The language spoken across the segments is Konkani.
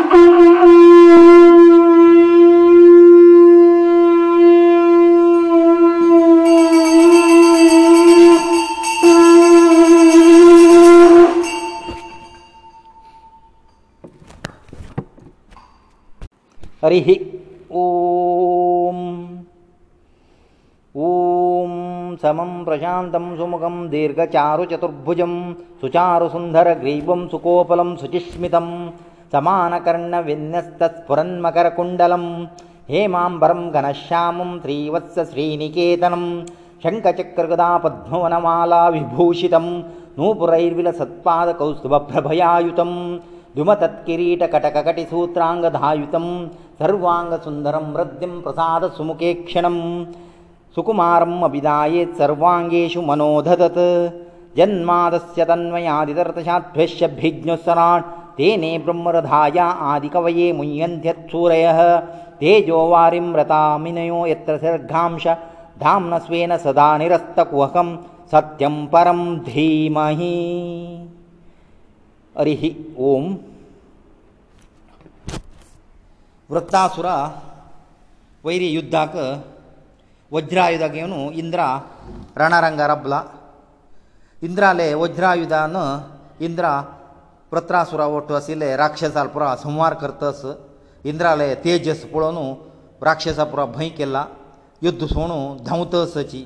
हरिः ॐ ॐ समं प्रशान्तं सुमुखं दीर्घचारुचतुर्भुजं सुचारुसुन्दरग्रीवं सुकोपलं सुचिष्मितम् समानकर्ण विन्यस्तस्फुरन्मकरकुण्डलम् हेमाम्बरम् घनश्यामम् श्रीवत्स श्रीनिकेतनम् शङ्खचक्रकृदा पद्मवनमाला विभूषितम् नूपुरैर्विलसत्पादकौस्तुभप्रभयायुतम् द्युमतत्किरीटकटककटिसूत्राङ्गधायुतम् सर्वाङ्गसुन्दरम् हृद्यम् प्रसादसुमुखेक्षणम् सुकुमारम् अभिधायेत् सर्वाङ्गेषु मनोधदत् जन्मादस्य तन्मयादितर्तशाध्वेश्यभिज्ञः सराट् तेने ब्रह्मरथाया आदिकवये मुह्यन्त्यत्सूरय तेजो वारिम्रतामिनयो यत्र सर्घांश धाम्न स्वेन सदा निरस्तकुहकं सत्यं परं धीमहि हरिः ओम् ವೃತ್ತಾಸುರ ವೈರಿ ಯುದ್ಧಕ ವಜ್ರಾಯುಧಗೇನು ಇಂದ್ರ ರಣರಂಗ ರಬ್ಲ ಇಂದ್ರಾಲೆ ವಜ್ರಾಯುಧನ ಇಂದ್ರ प्रत्रासुरा वट आशिल्ले राक्षसालपुरा संहार करतस इंद्रालय तेजस पळोवन राक्षसापुरा भंय केला युध्द सोडून धांवतसची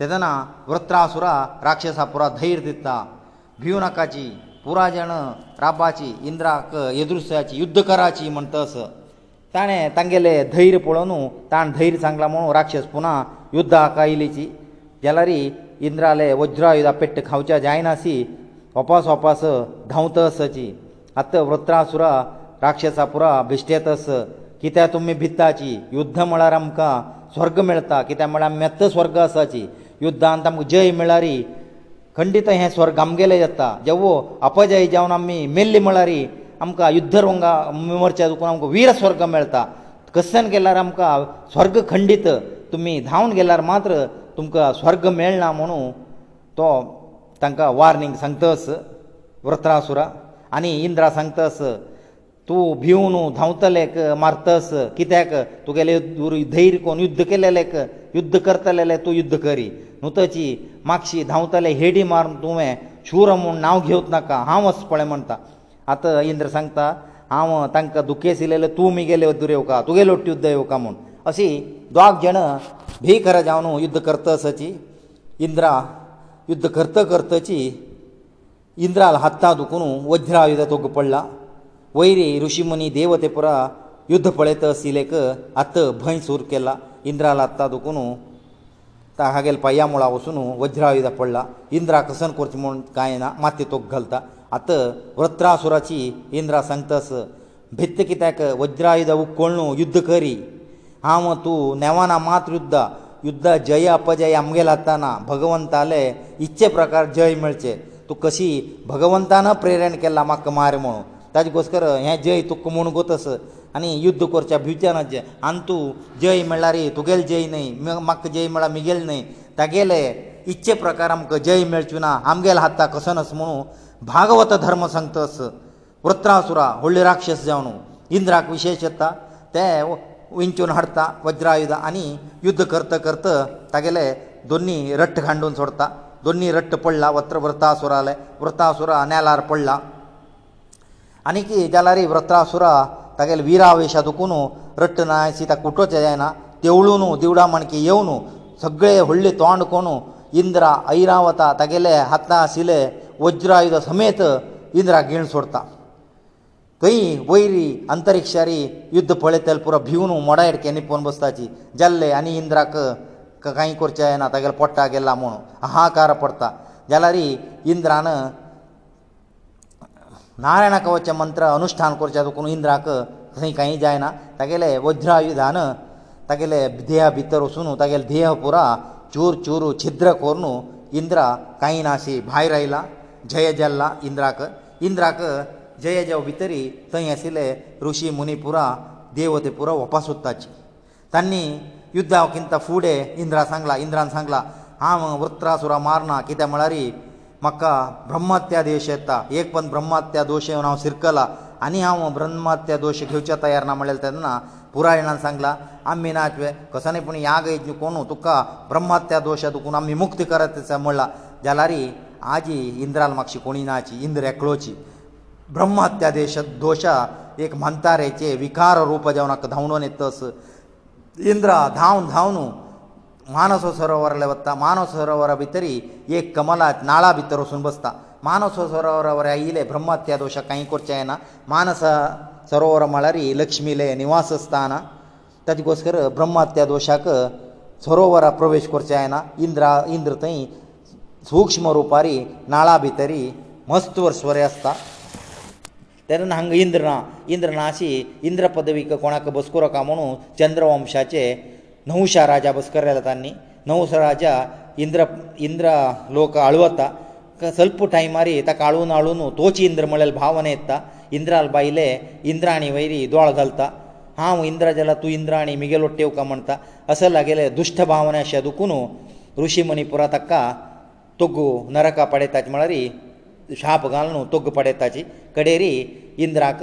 तेदना वृत्रासुरा राक्षसापुरा धैर्य दिता भिवू नाकाची पुरा जण राबाची इंद्राक येदृश्याची युध्द कराची म्हणटस ताणें तांगेले धैर्य पळोवन ताणें धैर्य सांगला म्हणून राक्षस पुना युध्दाक आयिल्लीची गेल्यार इंद्रालय वज्रायुधा पेट्ट खावच्या जायनासी ओपास ओपास धांवत असची आतां वृत्रासुरा राक्षसा पुरा भिश्टेत अस कित्याक तुमी भिताची युध्द म्हळ्यार आमकां स्वर्ग मेळटा कित्याक म्हळ्यार मेत्त स्वर्ग आसाची युध्दांत आमकां जय मेळ्ळ्यार खंडीत हें स्वर्ग आमगेले येता जेवो अपजय जावन आमी मेल्ली म्हळ्यार आमकां युध्द रंगा मोर्चा दुखून आमकां वीर स्वर्ग मेळटा कसल्यान गेल्यार आमकां स्वर्ग खंडीत तुमी धांवन गेल्यार मात्र तुमकां स्वर्ग मेळना म्हणून तो तांकां वार्नींग सांगतस वृत्रासुरा आनी इंद्रा सांगतस तूं भिवन धांवतलेक मारतस कित्याक तुगेले धैर्य कोन युध्द केलेलेक युध्द करतले जाल्यार तूं युध्द करी न्हू तची मागशी धांवतले हेडी मारून तुवें शूर म्हूण नांव घेवच नाका हांव अस पळय म्हणटा आतां इंद्र सांगता हांव तांकां दुखेस येयलेलें तूं म्हगेले दूर येवका तुगेलो युध्द येवका म्हूण अशी दोग जाण भिकर जावन युध्द करतसची इंद्रा युध्द करता करताची इंद्राल हात्तां दुखून वज्रायुध तो पडला वयरी ऋषीमुनी देवतेपुरा युध्द पळयत आशिल्लेक आत्त भंय सूर केला इंद्राल हात्तां दुखून ता हागेल पया मुळा वचून वज्रायुध पडला इंद्रा कसन करचें म्हूण कांय ना माते तोक घालता आत वृत्रासुराची इंद्रा सांगतास भित्त कित्याक वज्रायुध उकळ्ळू युध्द करी हांव तूं नेवाना मात युध्दा युद्धा जय अपजय आमगेले आसतना भगवंताले इच्छे प्रकार जय मेळचे तूं कशी भगवंतान प्रेरण केला म्हाका मार म्हणून ताजे घोसकर हें जय तुका म्हूण गोतस आनी युद्ध करच्या भिवच्यानच आनी तूं जय म्हणल्यार तुगेले जय न्हय म्हाका जय म्हळ्यार मुगेले न्हय तागेले इच्छे प्रकार आमकां जय मेळचें ना आमगेले हाता कसो नस म्हणून भागवत धर्म सांगता तस वृत्रासुरा व्हडले राक्षस जावन इंद्राक विशेश येता ते ವಿಂಚುನ ಹರ್ತ ವಜ್ರಾಯುಧ ಅನಿ ಯುದ್ಧ ಕರ್ತ ಕರ್ತ ತಗಲೇ ದೊನ್ನಿ ರಟ್ಟ ಗಾಂಡೂನ್ ಸೋರ್ತಾ ದೊನ್ನಿ ರಟ್ಟ ಪಳ್ಳ ವತ್ರವೃತ ಆಸುರale ವೃತ ಆಸುರ ಅನೇಲಾರ್ ಪಳ್ಳ ಅನಿಕಿ ಜಲಾರಿ ವೃತ ಆಸುರ ತಗಲೇ ವೀರಾವೇಶದಕುನು ರಟ್ಟನೈ ಸೀತಾಕುಟೋಜೇನ ತೇವಳುನು ದಿವಡಾಮಣಕಿ ಯೆವನು सगळे ಹೊಳ್ಳಿ ತೋಂಡಕೋನು ಇಂದ್ರ ಐರಾವತ ತಗಲೇ ಹತ್ತಾ ಸಿಲೆ ವಜ್ರಾಯುಧ ಸಮೇತ ಇಂದ್ರ ಗಿಳ್ ಸೋರ್ತಾ थंय वयरी अंतरिक्षारी युद्ध पळयतल पुरो भिवन मोडायड केन्ना पळोवन बसताची जाल्ले आनी इंद्राक कांय करचें जायना तागेलो पोट्टा गेला म्हूण हाहाकार पडटा जाल्यार इंद्रान नारायणाक वचचें मंत्र अनुश्ठान करचें तुकून इंद्राक थंय कांय जायना तागेले वज्रायुधान तागेले देहा भितर वचून तागेले देह पुरा चूर चूर छिद्र करून इंद्रा कांय नाशी भायर आयला जय जाल्ला इंद्राक इंद्राक जय जय भितरी थंय आशिल्ले ऋषी मुनी पुरा देव ते पुरा वपा सोदताची तांणी युद्धा किंता फुडें इंद्रा सांगला इंद्रान सांगला हांव वृत्रासुरा मारना कित्या म्हळ्यार म्हाका ब्रह्मत्या देश येता एक पंद ब्रह्मत्या दोश येवन हांव सिरकला आनी हांव ब्रह्मत्या दोश घेवचे तयार ना म्हळ्यार तेन्ना पुरायणान सांगला आमी ना कसो न्ही पूण याग यज्ञ कोण तुका ब्रह्मत्या दोशा दुखून आमी मुक्त करत म्हणला जाल्यार आजी इंद्राल म्हाक्षी कोणी नाची इंद्र एकलोची ब्रह्महत्या देश दोश एक मंतारेचे विकार रूप जावन धांवडोन येतस इंद्र धांवन धांवन मानस सरोवरा वता मानस सरोवरा भितर एक कमला नाळा भितर वचून बसता मानस सरोवरा आयिल्ले ब्रह्महत्या दोश कांय करचे येना मानस सरोवर म्हळ्यार लक्ष्मीले निवास आसतान ताजे गोसकर ब्रह्महत्या दोशाक सरोवरा प्रवेश करचे येना इंद्र इंद्र थंय सूक्ष्म रुपारी नाळा भितरी मस्त वर्स वरें आसता ದರಣಾ ಹಂಗಾ ಇಂದ್ರನಾ ಇಂದ್ರನಾಸಿ ಇಂದ್ರ ಪದವಿಕ ಕೋಣಕ ಬಸ್ಕರ ಕಾಮನು ಚಂದ್ರ ವಂಶಾಚೆ ನೌಸರಾಜ ಬಸ್ಕರ ರಜತನ್ನಿ ನೌಸರಾಜಾ ಇಂದ್ರ ಇಂದ್ರ ಲೋಕ ಅಳವತ್ತ ಸ್ವಲ್ಪ ಟೈಮಾರಿ ತಕાળೂನ ಆಳುನೋ ತೋ ಚೇಂದ್ರ ಮಳಲ್ ಭಾವನೆ ಇತ್ತಾ ಇಂದ್ರал байಲೆ ಇಂದ್ರಾಣಿ ವೈರಿ ಇಡೊಳ ಗಲ್ತಾ ಹಾವು ಇಂದ್ರಜಲ तू ಇಂದ್ರಾಣಿ ಮಿಗೆ ಲೊಟ್ಟೆ ಉಕ ಮಂತಾ ಅಸ ಲಗಲೇ ದುಷ್ಟ ಭಾವನೆ ಆಶದು ಕುನು ಋಷಿ ಮಣಿಪುರ ತಕ್ಕ ತೊಗ್ಗು ನರಕ ಪಡೈತ ಜ್ಮಳರಿ शाप घालून तोग पडयताची कडेरी इंद्राक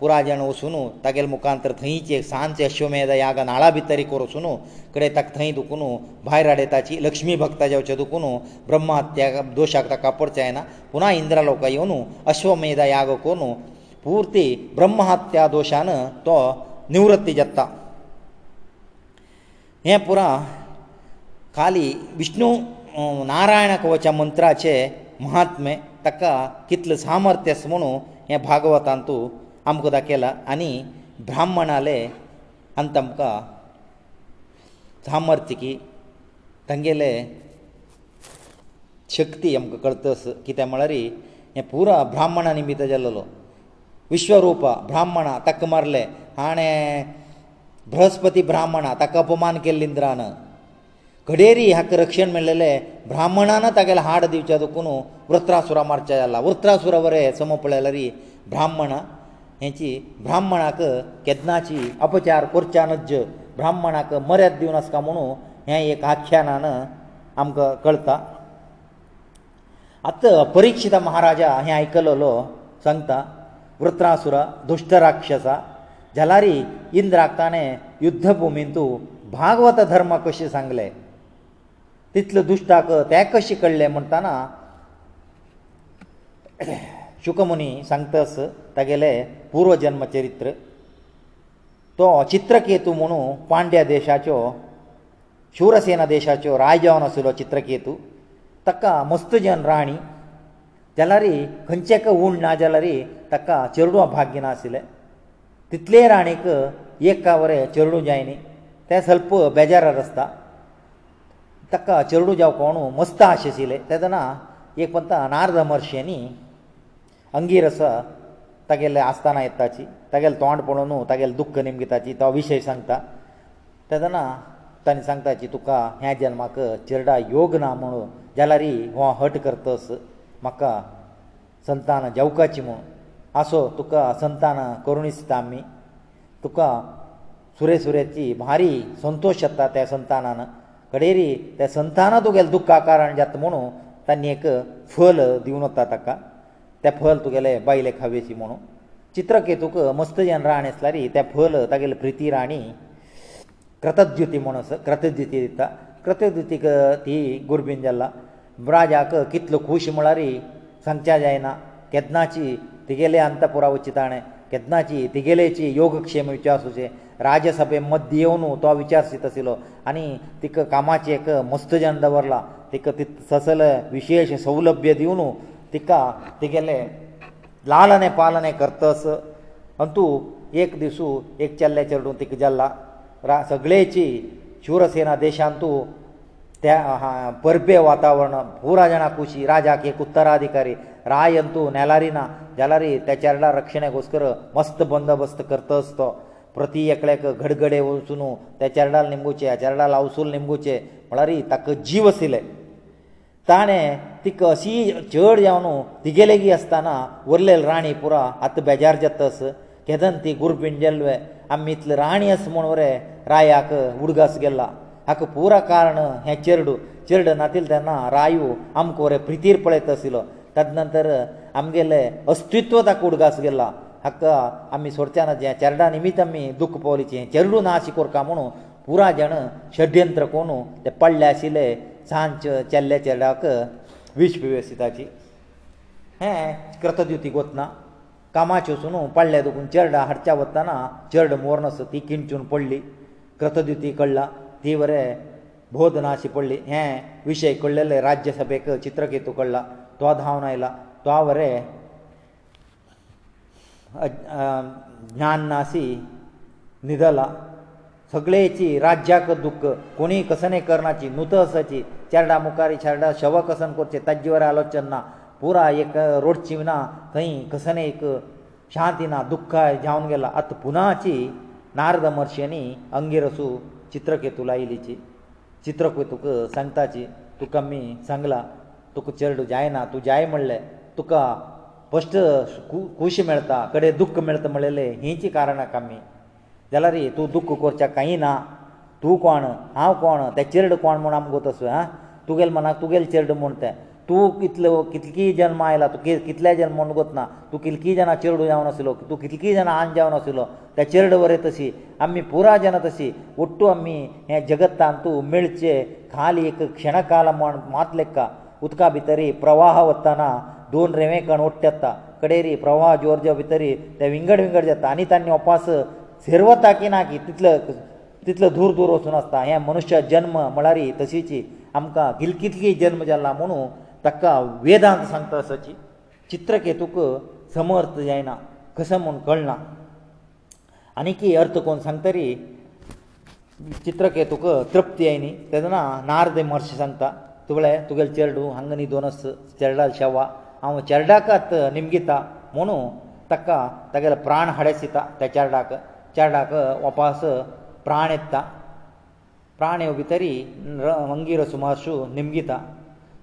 पुराजन वचून तागेले मुखांतर थंयचे सांजचे अश्वमेध याग नाळा भितर एक वचून कडे ताका थंय दुखून भायर हाडयताची लक्ष्मी भक्ता जेवचे दुखून ब्रह्महत्या दोशाक ताका पडचे जायना पुना इंद्रा लोकां येवन अश्वमेध याग करून पुर्ती ब्रह्महत्या दोशान तो निवृत्ती जाता हें पुरा खाली विष्णू नारायणाक वच्या मंत्राचे महात्मे ताका कितलें सामर्थ्य आसा म्हणून हें भागवतांत तूं आमकां दाखयला आनी ब्राह्मणाले आनी तांकां सामर्थ्य की तांगेले शक्ती आमकां कळतस कित्याक म्हळ्यार हें पुरो ब्राह्मणा निमित्त जाल्लो विश्वरूप ब्राह्मणा ताका मारले हाणें बृहस्पती ब्राह्मणा ताका अपमान केल्ले इंद्रान घडेरी हाका रक्षण मेळलेले ब्राह्मणान तागेले हाड दिवच्या दुखून वृत्रासुरा मारचे जाला वृत्रासुरा बरें समो पळयल्यार ब्राह्मण हेची ब्राह्मणाक केदनाची अपचार करच्या नज्ज ब्राह्मणाक मर्याद दिवन आसता म्हणून हें एक आख्यानान आमकां कळटा आतां परिक्षिता महाराजा हें आयकललो सांगता वृत्रासुरा दुश्ट राक्षसा जाल्यारी इंद्राक ताणें युध्दभुमींतू भागवत धर्म कशें सांगलें तितलो दुश्टाक ते कशें कळ्ळें म्हणटना शुकमुनी सांगतास तागेले पुर्वजन्म चरित्र तो चित्रकेतू म्हणू पांड्या देशाच्यो शूरसेना देशाच्यो राजावन आशिल्लो चित्रकेतू ताका मस्तुजन राणी जाल्यार खंयचेक उण ना जाल्यार ताका चेडवां भाग्य नाशिल्लें तितले राणीक एक कावरे चेडूं जायनी तें सल्प बेजारार आसता ताका चेडू जावं कोणू मस्त आशिशिल्ले तेदना एक पंत नार्द महर्शिनी अंगीर आसा तागेले आसतना येताची तागेलें तोंड पळोवन तागेलें दुख्ख निमगिताची तो विशय सांगता तेदना तांणी सांगताची तुका ह्या जल्माक चेरडा योग ना म्हणून जाल्यार हो हट करतस म्हाका संतान जेवकाची म्हूण आसो तुका संतान करूं इस्ता आमी तुका सुरे सुरेची म्हारी संतोश येता त्या संतानान कडेरी त्या संतान तुगेलें दुख्खा कारण जाता म्हणून तांणी एक फल दिवन वता ताका तें फल तुगेले बायले खावेची म्हणून चित्रकेतूक मस्त जेन राण आसल्यारी तें फल तागेले प्रिती राणी कृतद्युती म्हण कृतद्युती दिता कृतद्युतीक ती गुरबीन जाल्ला राजाक कितलो खूश म्हळ्यारी सांगच्या जायना केदनाची तिगेले अंतपुरा वचची ताणें केदनाची तिगेलेची योगक्षेम विचारसुचे राज्यसभे मध्ये येवन तो विचारसीत आशिल्लो आनी तिका कामाचे एक मस्तजन दवरला तिका ती ससल विशेश सौलभ्य दिवन तिका तिगेले लालने पालने करतस अंतू एक दिसू एक चल्ले चेडूं तिका जाल्ला रा सगळेची शूरसेना देशांतू त्या परबे वातावरण पुरा जाणां खुशी राजाक एक उत्तराधिकारी राय अंतू नेलारी ना जाल्यार तेचेरडा रक्षणेकोस्कर मस्त बंदोबस्त करता आसतो प्रती एकल्याक घडघडे वचून तेचेरडाल निंबूचे आचेरडाल हावसूल निंबूचे म्हळ्यार ताका जीव आशिल्ले ताणें तीक अशी चड जावन तिगे लेगीत आसतना उरलेल राणी पुरो आतां बेजार जातस केदन ती गुरपिंजल्वे आमी इतली राणी आस म्हूण वरे रायाक उडगास गेल्ला हाका पुरो कारण हें चेरडू चेरडू नातील तेन्ना रायू आमकां वरे प्रितीर पळयत आशिल्लो ताजे नंतर आमगेले अस्तित्व ताका उडगास गेला हाका आमी सोडच्या ना जे चेरडा निमित आमी दुख्ख पावलीचे चेरडू नाशी कोरता म्हणून पुराय जाण षड्यंत्र कोण ते पडले आशिल्ले सांज चेल्ले चेड्याक विश पिवेसिताची हे कृतद्युती कोतना कामाच्यो सुनू पडले दुखून चेरडा हाडच्या वताना चेरड मोरन आसा ती किंचून पडली कृतद्युती कळ्ळा ती बरें भोदनाशी पडली हे विशय कळलेले राज्यसभेक चित्रकेतू कळ्ळा तो धांवन आयला तो वरे ज्ञान नासी निधला सगळेची राज्याक दुख्ख कोणी कसने करणाची नुतसाची चेरडा मुखारी चेरडा शव कसन करचे ताजे वर आलोचन ना पुरा एक रोडची ना थंय कसने एक शांती ना दुख्ख जावन गेला आतां पुनाची नारद महर्शिनी अंगिरसू चित्रकेतू लायिलीची चित्रकेतूक सांगताची तुका आमी सांगला तुका चेडूं जायना तूं जाय म्हणलें तुका फस्ट खुशी मेळटा कडेन दुख्ख मेळटा म्हणलेलें हेंची कारणाक आमी जाल्यार तूं दुख्ख करचें कांय ना तूं कोण हांव कोण तें चेडूं कोण म्हूण आमकां तसो आं तुगेले मनाक तुगेलें चेडूं म्हूण तें तूं कितले कितकी जल्मां आयला तुगे कितले जल्म म्हूण गोत ना तूं कितकी जाणां चेडूं जावन आसलो तूं कितकी जाणां आन जावन आसलो तें चेडूं बरें तशी आमी पुराय जाणां तशी ओट्टू आमी हें जगत्तान तूं मेळचें खाली एक क्षणकाल म्हण मात लेखा उदका भितर प्रवाह वताना दोन रेवे कण ओडटा कडेर प्रवाह जोरजा भितर ते विंगड विंगड जाता आनी तांणी उपास झेरवता की ना की तितलो तितलो दूर दूर वचून आसता हे मनुश्य जन्म म्हळ्यार तशीची आमकां गिलकितली जन्म जाला म्हणून ताका वेदांत सांगता असोची चित्रकेतूक समर्थ जायना कसो म्हूण कळना आनीकय अर्थ कोण सांगतरी चित्रकेतूक तृप्ती आयनी तेदना नार्द महर्शी सांगता तुवळे तुगेले चेडू हांगा न्ही दोन चेडा शेवा हांव चेडाकच निमगिता म्हणून ताका तागेले प्राण हाडेस दिता त्या चेडाक चेडाक वपास प्राण येता प्राण येव भितरी अंगीर सुमाशु निमगिता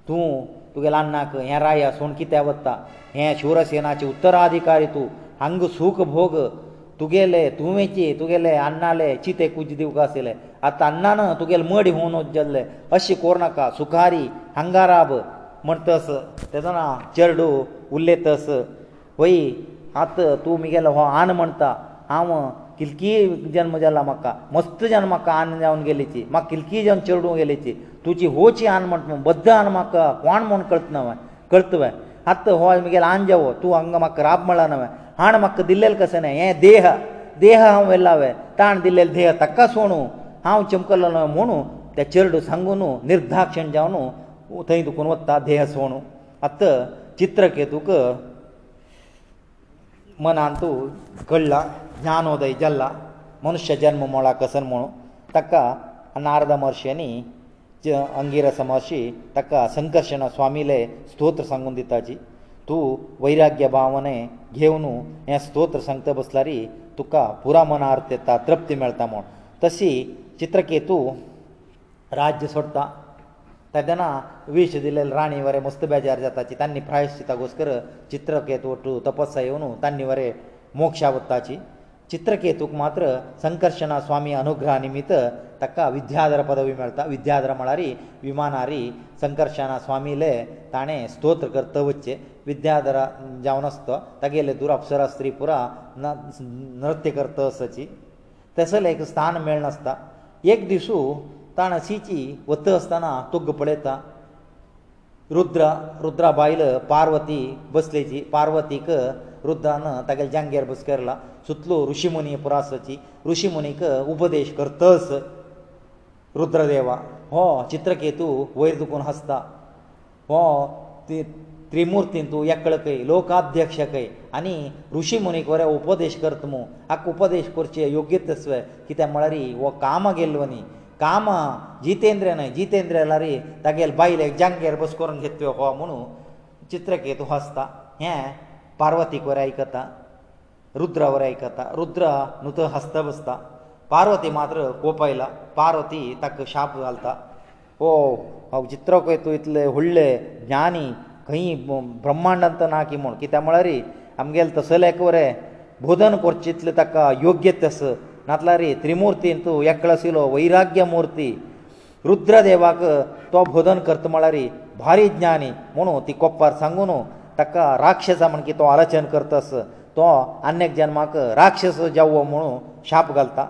तूं तुगेले अन्नाक हे राया सोण कित्याक वता हे शिवरसेनाचे उत्तराधिकारी तूं हांग सुख भोग तुगेले तुवेचे तुगेले अन्नाले चिते कुज दिवक आसले आतां अन्ना न्हय तुगेलें मड हून जल्ले अशें करूं नाका सुखारी हांगाराब म्हण तस तेजो ना चेरडू उरले तस वय आत तूं म्हगेलो हो आन म्हणटा हांव किलकी जल्म जाला म्हाका मस्त जन म्हाका आन जावन गेलीची म्हाका किलकी जावन चेरडूं गेलीची तुजी होची आन म्हण बद्द आन म्हाका कोण म्हूण करतना करतवे आत हो म्हगेलो आन जावो तूं हांगा म्हाका राब म्हणला नवे हाण म्हाका दिल्लेलें कशें न्हय हें देह देह हांव व्हेल्लावे ताण दिल्लेलें देह ताका सोणू ಹಾ ಚಮಕಲನ ಮೋನು ತ ಚರಡು सांगونو ನಿರ್ದಾಕ್ಷಿಣ್ಯವನು ತೈಂದು ಕೊನವತಾ ದೇಹ ಸೋನು ಅತ್ತ ಚಿತ್ರಕೇತುಕ ಮನ ಅಂತು ಗಲ್ಲ ಜ್ಞಾನೋದಯ ಜಲ್ಲ ಮನುಷ್ಯ ಜನ್ಮ ಮೊಳಕಸರ ಮೋನು ತಕ್ಕ নারদ ಮಹರ್ಷಿನಿ ಅಂಗೀರ ಸಮಾಶಿ ತಕ್ಕ ശങ്കರ್ಶನ ಸ್ವಾಮೀಲೆ ಸ್ತೋತ್ರ सांगುಂದಿತ್ತಾಜಿ तू ವೈರಾಗ್ಯ ಭಾವನೆ ಗೆವನು ಯಾ ಸ್ತೋತ್ರ ಸಂಗತ বসಲಾರಿ ತುಕ್ಕ پورا ಮನಾರ್ತೆ ತೃಪ್ತಿ ಮೇಳ್ತಾ ಮೋ ತಸಿ ಚಿತ್ರಕೇತು ರಾಜ್ಯಸೊತ್ತ ತದನ ವಿಚ ದಿಲ್ಲ ಲ ರಾಣಿವರೇ ಮುಸ್ತಬಾಜಾರ್ ಜಾತಾಚಿ ತನ್ನಿ ಪ್ರಾಯಶ್ಚಿತಗೋಸ್ಕರ ಚಿತ್ರಕೇತ ಒಟು ತಪಸ್ಸಾಯೆವನು ತನ್ನಿವರೇ ಮೋಕ್ಷಾವತ್ತಾಚಿ ಚಿತ್ರಕೇತಕ್ಕೆ ಮಾತ್ರ ಸಂಕರ್ಷಣಾ ಸ್ವಾಮಿ ಅನುಗ್ರಹ ನಿಮಿತ್ತ ತಕ್ಕ ವಿದ್ಯಾದರ ಪದವಿ ಮಲ್ತ ವಿದ್ಯಾದರ ಮಳಾರಿ ವಿಮಾನಾರಿ ಸಂಕರ್ಷಣಾ ಸ್ವಾಮೀಲೇ ತಾಣೆ ಸ್ತೋತ್ರ ಕರ್ತವಚ್ಚೆ ವಿದ್ಯಾದರ ಜಾವ್ನಸ್ತ ತಗೆಲೆ ದೂರப்சರಾ ಸ್ತ್ರೀಪುರ ನ ನರ್ತ್ಯkert ತಸಚಿ ತಸಲೇಕ ಸ್ಥಾನ ಮೇಳ್ನಸ್ತಾ एक दिसू ताणसीची वत आसतना तुग पळयता रुद्र रुद्रा बायल पार्वती बसलेची पार्वतीक रुद्रान तागेले जांगेर बसकेरला सुतलो ऋषीमुनी पुरासची ऋषीमुनीक उपदेश करतस रुद्रदेवा हो चित्रकेतू वयर दुखून हसता हो ত্রিমূর্তಿಂತ യക്കളകൈ ലോകാധ്യക്ഷകൈ 아니 ഋഷിമുനിവരെ ഉപದೇಶkertmo ആ ഉപದೇಶൂർചേ യോഗ്യതസ്വ കിതാ മളരി വ കാമ गेलവനി കാമ જીതേന്ദ്രനേ જીതേന്ദ്രലരി തകയൽ байലെ ജംഗയർ বসകൊരൻ കേത്വോവ മну ചിത്രകേതു ഹസ്ത ഹേ പാർവതി കൊരൈകതാ രുദ്രവരെൈകതാ രുദ്ര മുത ഹസ്ത ബസ്ത പാർവതി മാത്രം കോപൈല പാർവതി തക്ക ശാപ घालതാ ഓ ആ ചിത്രകേതു ഇത്ലെ ഹുളലെ ജ്ഞാനി खंय ब्रह्मांडांत ना की म्हूण कित्याक म्हळ्यार रे आमगेलें तसलें एक वरें बोधन करचें इतलें ताका योग्य तस नातला रे त्रिमुर्तीन तूं एकलो आशिल्लो वैराग्य मुर्ती रुद्रदेवाक तो बोधन करता म्हळ्यार रे भारी ज्ञानी म्हणून ती कोप्पार सांगून ताका राक्षसा म्हण की तो आलोचन करतास तो अन्यक जन्माक राक्षस जावो म्हणून शाप घालता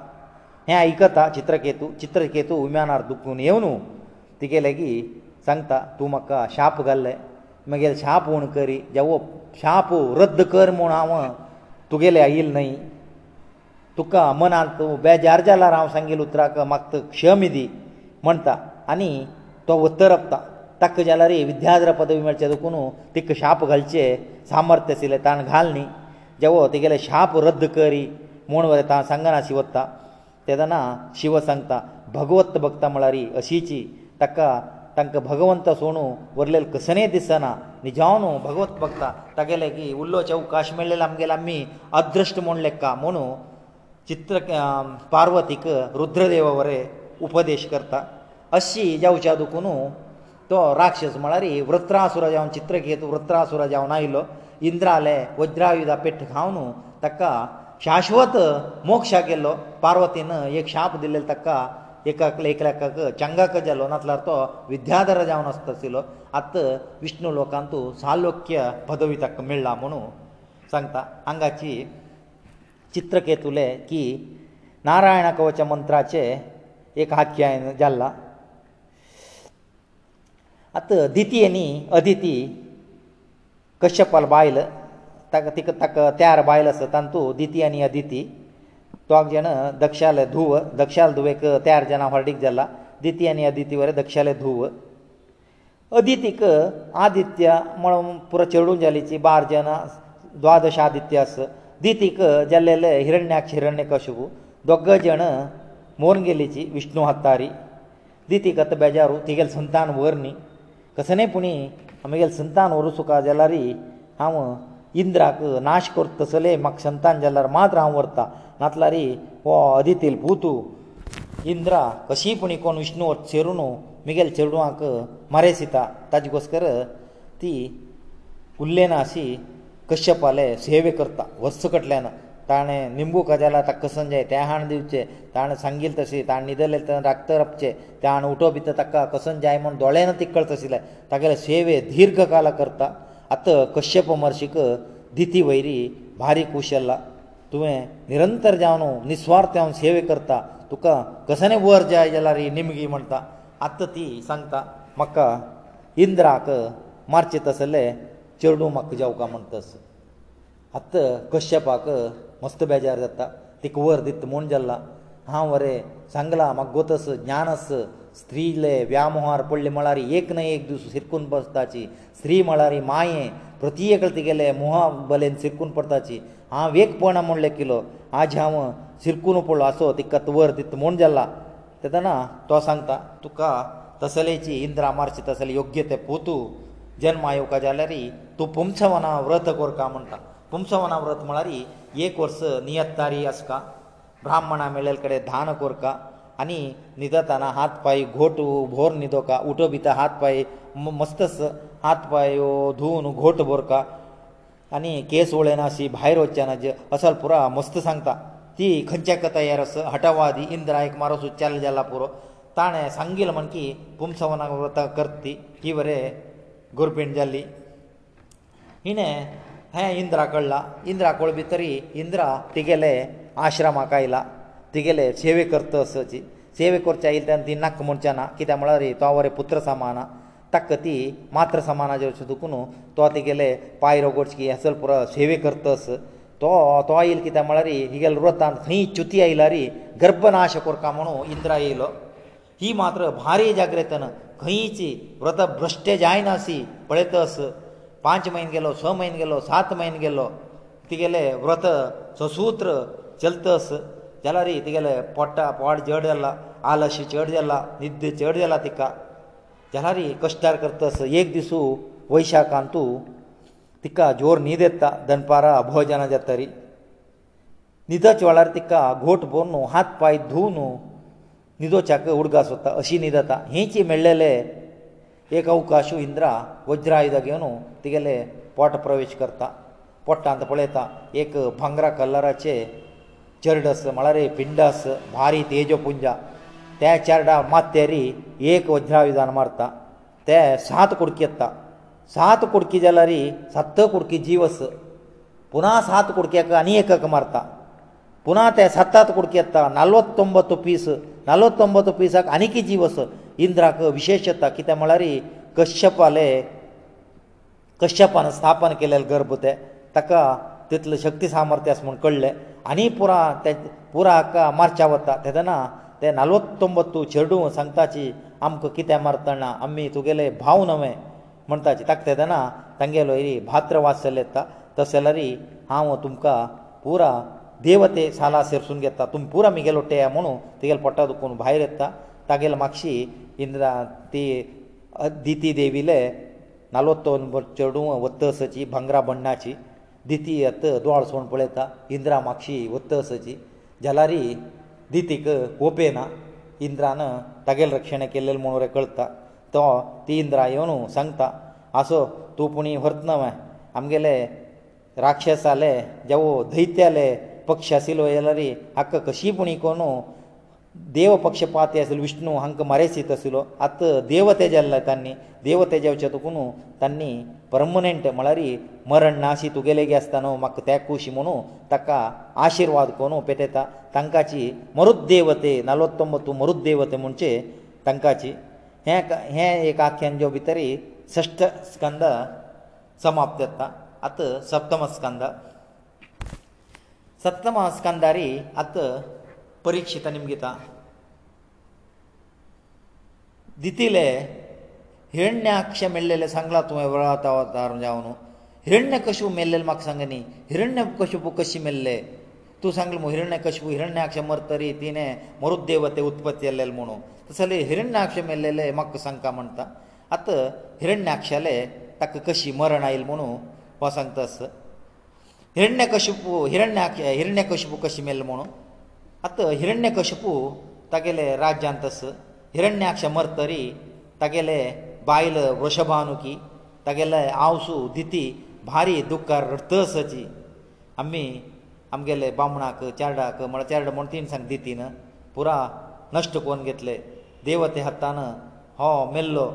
हें आयकता चित्रकेतू चित्रकेतू विमानार दुखून येवन तिगेलें की सांगता तूं म्हाका शाप घाल्लें म्हगेलो शाप म्हूण करी देवो शाप रद्द कर म्हूण हांव तुगेले आयिल न्ही तुका मनांत बेजार जाल्यार हांव सांगिल्लो उतराक म्हाका क्षमी दी म्हणटा आनी तो उत्तरपता ताका जाल्यार विद्याद्र पदवी मेळचे दुखून तिका शाप घालचे सामर्थ्य आशिल्ले ताणें घाल न्ही देवो तेगेले शाप रद्द करी म्हूण ताणें सांगना शिवत्ता तेदना शिव सांगता भगवत भक्ता म्हळ्यार अशीची ताका तांकां भगवंत सोणू वरलेले कसनय दिसना निजावन भगवत भक्ता तागेले की उल्लो चौकाश मेळ्ळेले आमगेले आमी अदृश्ट म्हूण लेखा म्हुणू चित्र पार्वतीक रुद्रदेवा वरें उपदेश करता अशी जावच्या दुखून तो राक्षस म्हळ्यार वृत्रासुरा जावन चित्र घेत वृत्रासुरा जावन आयलो इंद्राले वज्रायुधा पेट खावन ताका शाश्वत मोक्षा गेल्लो पार्वतीन एक शाप दिल्लो ताका एकाक एकल्याकाक चंगाक जालो नातल्यार तो विद्याधर जावन आसतालो आतां विष्णू लोकांतू सालोक्य पदवी ताका मेळ्ळा म्हणू सांगता हांगाची चित्रकेतुले की नारायण कवच मंत्राचे एक आख्यायन जाल्ला आतां दितीय न्ही अदिती कश्यपाल बायल ताका तिका ताका त्यार बायल आसा तांतू दिती आनी अदिती तो हांगा जेन्ना दक्षाले धुव दक्षाल धुवेक तयार जेन्ना हॉर्डीक जाला दिती आनी अदिती वरे दक्षाले धुव अदितीक आदित्य म्हणून पुरो चेडूं जालीची बार जेन्ना द्वादश आदित्य आस दितीक जाल्लेले हिरण्याक्ष हिरण्य कशुबू दोग जण मोरून गेलीची विष्णू हत्तारी दितीक आतां बेजारू तिगेल संतान वर न्ही कसनय पुणी आमगेलें संतान व्हरूं सुका जाल्यार हांव इंद्राक नाश करता तसलें म्हाका संतान जाल्यार मात्र हांव व्हरतां नातलारी हो अदितील पुतू इंद्रा कशीय पूण कोण विष्णू हो चेरुणू मिगेल चेडवांक मारे सीता ताजे गोसकर ती उल्लेनाशी कश्यपाले सेवे करता वस्त कटल्यान ताणें निंबू खाजाला ताका कसन जाय तें हाण दिवचें ताणें सांगिल्लें तशें ताणें न्हिदलें तें रक्त रपचें तें हाण उठो भितर ताका कसन जाय म्हूण दोळ्यान तिकळ तशें तागेले सेवे दीर्घ काल करता आतां कश्यप महर्शीक दिती वयरी भारी कुशल्ला तुवें निरंतर जावन निस्वार्थ जावन सेवे करता तुका कसले वर जाय जाल्यार ही निमगी म्हणटा आतां ती सांगता म्हाका इंद्राक मारचे तसले चेडूं म्हाका जेवका म्हणटस आतां कश्यपाक मस्त बेजार जाता तिका वर दित म्हूण जाल्ला हांव वरें सांगलां म्हाका गोतस ज्ञानस स्त्रीले व्यामोहार पडले म्हळ्यार एक न एक दीस शिरकून बसताची स्त्री म्हळ्यार माये प्रतियेकळ तिगेले मुहा बलेन सिरकून पडताची हांव एकपणा म्हूण लेखिल्लो आज हांव सिरकून पडलो आसो तिका वर तित म्हूण जाल्ला तेदना तो सांगता तुका तसलेची इंद्रा मारची तसले योग्य ते पोतू जल्मा येवका जाल्यार तूं पुंसवना व्रत कोरका म्हणटा पुंसवना व्रत म्हळ्यार एक वर्स नियत्तारी आसका ब्राह्मणा मेळेल कडेन धान कोरका आनी न्हिदताना हात पांय घोट भोर न्हिदोका उठो भितर हात पांय मस्तस हात पांय धुवन घोट भरता आनी केस उळेना अशी भायर वच्चे ना असल पुरो मस्त सांगता ती खंयच्याक तयार आसा हटवादी इंद्रायक मारोसो चॅल जाला पुरो ताणें सांगिल्लें म्हण की पुमसवनाक व्रत करती ही बरें गोरपीण जाल्ली हिणें हें इंद्रा कळला इंद्रा कळ भितरी इंद्रा तिगेले आश्रमाक आयला तिगेले सेवे करता असोची सेवे करचे आयिल्ल्यान ती नाक म्हणचे ना कित्याक म्हळ्यार तो बरें पुत्र सामाना ತಕತಿ ಮಾತ್ರ ಸಮಾನ ಜರಚದಕನು ತೋತಿಗೆಲೆ ಪಾಯರಗೋಡ್ಸ್ಕಿ ಅಹಲ್ಪುರ ಸೇವೆkertತಸ ತೋ ತೋಯಿಲ್ ಕಿ ತಮಳರಿ ಹಿಗಳ ವ್ರತ ಸಂಹಿ ಚುತಿಯ ಇಲಾರಿ ಗರ್ಭನಾಶಕ ಕರ್ಕಮನು ಇಂದ್ರಾಯಿಲೋ ಈ ಮಾತ್ರ ಭಾರೀ ಜಾಗ್ರತನ ಖೈಚೆ ವ್ರತ ಭ್ರಷ್ಟೆ ಜಾಯನಸಿ ಪಡೆತಸ 5 ಮಾಹಿನಗೆಲೋ 6 ಮಾಹಿನಗೆಲೋ 7 ಮಾಹಿನಗೆಲೋ ತಿಗೆಲೆ ವ್ರತ ಸಸೂತ್ರ ಚಲ್ತಸ ಜಲಾರಿ ತಿಗೆಲೆ ಪೊಟ್ಟಾ ಪವಾಡ ಜಡಲ್ಲ ಆಲಸಿ ಚಡಲ್ಲ ನಿದ್ದೆ ಚಡಲ್ಲ ತಿಕ್ಕ ಜಲಾರಿ ಕಷ್ಟಾರ್ ಕರ್ತಸ ಏಕ್ ದಿಸು ವೈಶಾಕಾಂತು ತಿಕ್ಕ ಜೋರ್ ನೀ เด ತ್ತ ದನ್ಪಾರ ಅಭೋಜನ ಜತ್ತರಿ ನಿತಾಚ ವಾರ್ತಿಕಾ ಘೋಟ್ ಬೊನ್ ಹಾತ್ ಪಾಯಿ ಧೂನು ನಿதோಚಾಕ ಉಡ್ಗಾಸುತ ಅಶಿ ನೀದತಾ ಹೀಂಕಿ ಮೇಳ್ಳೆಲೆ ಏಕ ಅವಕಾಶು ಇಂದ್ರ ವಜ್ರಾಯಿದಗೆನು ತಿಗಲೆ ಪೋಟ ಪ್ರವೇಶ ಕರ್ತ ಪೊಟ್ಟ ಅಂತ ಪೊಳೆತಾ ಏಕ ಭಂಗರ ಕಲ್ಲರಚೆ ಜರಡಸ ಮಳರೆ ಪಿಂಡಸ ಬಾರಿ ತೇಜೋಪುಂಜ તે ચારડા મત્યરી એક વજ્ર વિધાન марતા તે સાત કોડકીયતા સાત કોડકી જલરી સત કોડકી જીવસ પુનઃ સાત કોડકેક અનિયકક марતા પુનઃ તે સત્તાત કોડકીયતા 49 પીસ 49 પીસક અનકી જીવસ ઇન્દ્રક વિશેષતા કીતે મળરી કશ્યપ આલે કશ્યપાન સ્થાપન કરેલ ગર્ભ ઉતે તક તેતલ શક્તિ સામર્થ્યસ મણ કળલે અને પુરા તે પુરાક марચાવતા તેદના ते नालवत्तोंबत्तो चेडूं सांगताची आमकां कितें मारतना आमी तुगेले भाव नवे म्हणटाची ताका तेदना तांगेलो हिरी भात्रवास जाल्ले येता तस जाल्यारी हांव तुमकां पुरा देवते साला सेरसून घेता तुमी पुरा म्हगेलो टेया म्हणून तुगेलो पोटा दुखोवन भायर येता तागेले मातशी इंद्रा ती दिती देवीले नालवत्तोंबत चेडूं वत्तसची भांगरा बण्णाची दिती येत दोळ सोण पळयता इंद्रा मातशी वत्तसची जाल्यारी ದಿತಿಕ ಕೋಪೇನ ಇಂದ್ರನ ತಗಳ ರಕ್ಷಣೆ केले ಮನೋರೆ ಕಳ್ತಾ ತೋ ತೀ ಇಂದ್ರಾಯನು ಸಂಕ್ತ ಆಸ ತೋಪುಣಿ ಹೊರತ್ನವೆ ಅಮಗೆಲೆ ರಾಕ್ಷಸಾಲೆ ಜವ ದೈತ್ಯಾಲೆ ಪಕ್ಷಾ ಸಿಲೋ ಯನರಿ ಅಕ್ಕ ಕಶಿಪುಣಿ ಕೋನು देव पक्षपाती आसलो विष्णू हांकां मारेसीत आसलो आतां देव तेजेल्ला तांणी देव तेजेवच्या तुकून तांणी पर्मनंट म्हळ्यार मरण नाशी तुगेले गे आसता न्हू म्हाका तेकूशी म्हणू ताका आशिर्वाद कोन पेटयता तांकांची मरुद्देवते नालोत्तमतू मरुद्देवते म्हणचे तांकांची हें हें एक आख्यान जो भितर षश्ठ स्कंद समाप्त जाता आतां सप्तम स्कंद सप्तम स्कंदारी आतां परिक्षिता निम घेता दितिले हिरण्याक्ष मेळ्ळेले सांगला तुवें वळावतार जावन हिरण्य कशु मेल्लेले म्हाका सांग न्ही हिरण्य कशुप कशी मेल्ले तूं सांगलें हिरण्य कशु हिरण्याक्ष मरतरी तिणें मरुद्देवते उत्पत्ती केल्लेले म्हणून तस जाल्यार हिरण्याक्ष मेल्लेले म्हाका सांगता म्हणटा आतां हिरण्याक्षाले ताका कशी मरण आयल म्हणू हो सांगता आस हिरण्य कशुप हिरण्याक्ष हिरण्य कशुप कशी मेल्ले म्हणून आतां हिरण्य कशपू तागेले राज्यांत तस हिरण्याक्ष मरतरी तागेले बायल वृषभानुकी तागेले आवसू दिती भारी दुख्खार रडतसची आमी आमगेले बामणाक चारडाक म्हळ्यार चारडा म्हण तीन सांग दिती न पुरा नश्ट कोन घेतले देवते हातान हो मेल्लो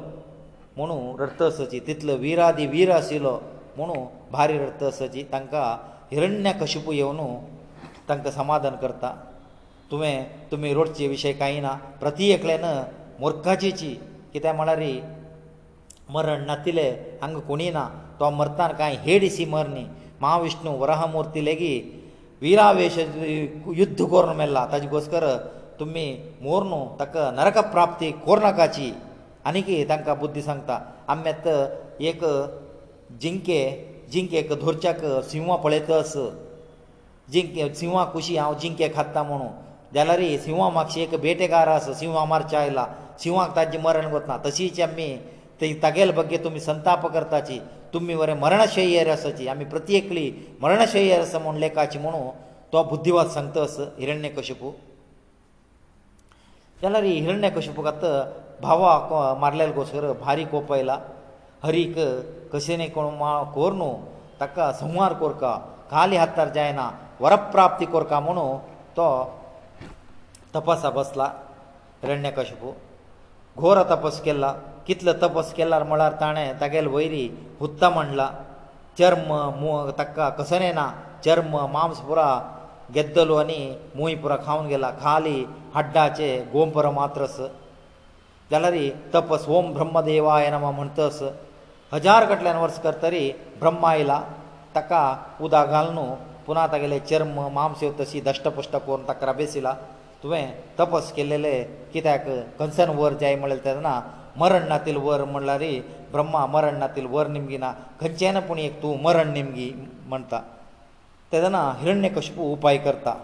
म्हुणू रडतसची तितलो विरादी वीर आशिल्लो म्हुणू भारी रडतसची तांकां हिरण्य कशपू येवन तांकां समाधान करता तुवें तुमी रोडचे विशय कांय ना प्रती एकल्यान मुर्खाचेची कित्याक म्हळ्यार मरण नातिले हांगा कोणी ना तो मरतान कांय हे डिसी मर न्ही महाविष्णू वराहमुर्ती लेगीत विरावेश युध्द कोरून मेल्ला ताजे घोसकर तुमी मोर न्हू ताका नरक प्राप्ती कोरनाकाची आनीक तांकां बुद्धी सांगता आम्यात एक जिंके जिंकेक धोरच्याक सिंह पळयतस जिंके सिंहाक कुशी हांव जिंके खाता म्हणून जाल्यार सिंवा म्हापशी एक बेटेकार आसा सिंवा मारचे आयला सिंवाक ताजें मरण करता तशीच आमी ती तागेल बगे तुमी संताप करताची तुमी वरें मरणशय्य रसाची आमी प्रत्येकली मरणशय्य रस म्हूण लेखाची म्हणू तो बुद्धिवाद सांगता हिरण्य कशपू जाल्यार हिरण्य कशपूक आतां भावाक मारलेलो कसर भारी कोप आयला हरीक कशें न्ही कोण मा कोर न्हू ताका संहार कोरका काली हातार जायना वरप्राप्ती कोरका म्हणू तो ತಪಸವಸಲ ರಣ್ಯಕಶುಪ ಘೋರ ತಪಸ್ಕೆಲ್ಲ ಕಿತ್ಲ ತಪಸ್ಕೆಲ್ಲರ ಮೊಳರ್ತಾನೆ ತಗೈಲ್ ವೈರಿ ಹುತ್ತಮಂಡಲ ಚರ್ಮ ಮೂಗ ತಕ್ಕ ಕಸನೆನಾ ಚರ್ಮ ಮಾಂಸಪುರ ಗೆದ್ದಲೋನಿ ಮೂಯಿಪುರ खावन गेला ಖಾಲಿ ಹಡ್ಡಾಚೆ ಗೋಂ ಪರ ಮಾತ್ರಸ ಗಳರಿ ತಪಸ್ ಓಂ ಬ್ರಹ್ಮದೇವಾಯ ನಮಂತಸ હજાર ಕಟ್ಲ್ಯಾನ್ ವರ್ಷ ಕರ್ತರಿ ಬ್ರಹ್ಮಾಯಲ ತಕ ಉದಾಗಾಲನು ಪುನಾ ತಗಲೇ ಚರ್ಮ ಮಾಂಸೇ ತಸಿ ದಷ್ಟಪುಷ್ಟ ಕೋನ್ ತಕರಬೇಸिला तुवें तपस केलेले कित्याक कंसन वर जाय म्हळ्यार तेन्ना मरण नातील वर म्हणल्यार ब्रह्मा मरण नातील वर निमगी ना खंयचे ना पूण एक तूं मरण निमगी म्हणटा तेदना हिरण्य कशपू उपाय करता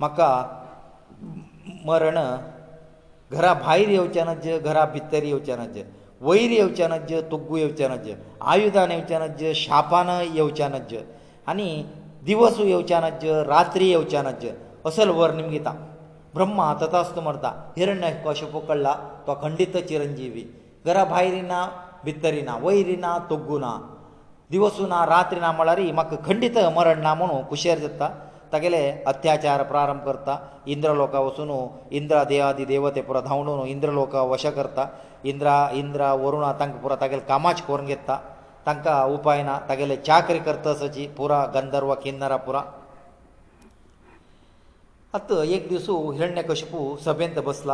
म्हाका मरण घरा भायर येवचें नज घरा भितर येवचें नज वयर येवचें नज तुग्गू येवचें नज आयुदान येवचें नज शापान येवचें नज आनी दिवसूय येवचें नज रात्री येवचें नज असल वर निमगीता ಬ್ರಹ್ಮ ತತಾಸು ಮರ್ತಾ हिरण्यಕಶಪಕಳ್ಳಾ ತ ಕಂಡಿತ ಚಿರಂಜೀವಿ ಗರಭೈರಿನಾ ಭಿತ್ತರಿನಾ ವೈರಿನಾ ತೊಗ್ಗುನಾ ದಿವಸুনা ರಾತ್ರಿನಾ ಮೊಳರಿ ಇಮಕ ಕಂಡಿತ ಮರಣನಾಮನು ಕುಷೀರ್ಜಿತಾ ತಗಲೇ ಅತ್ಯಾಚಾರ ಪ್ರಾರಂಭ کرتا ಇಂದ್ರಲೋಕವಸುನು ಇಂದ್ರಾದ್ಯಾದಿ ದೇವತೆ ಪುರ ಧವಣೋ ಇಂದ್ರಲೋಕ ವಶಕರ್ತ ಇಂದ್ರಾ ಇಂದ್ರಾ ವರುಣಾ ತಂಕ ಪುರ ತಗಲೇ ಕಾಮಾಜ್ ಕೋರಂಗೆತ್ತಾ ತಂಕ ಉಪಾಯನಾ ತಗಲೇ ಚಾಕರಿ ಕರ್ತಸಜಿ ಪುರ ಗಂಧರ್ವ ಕಿನ್ನರಾ ಪುರ ಅತೋ ಏಕದಿಸು ಹಿರಣಕಶಿಪು ಸಭೆಂತ ಬಸಲ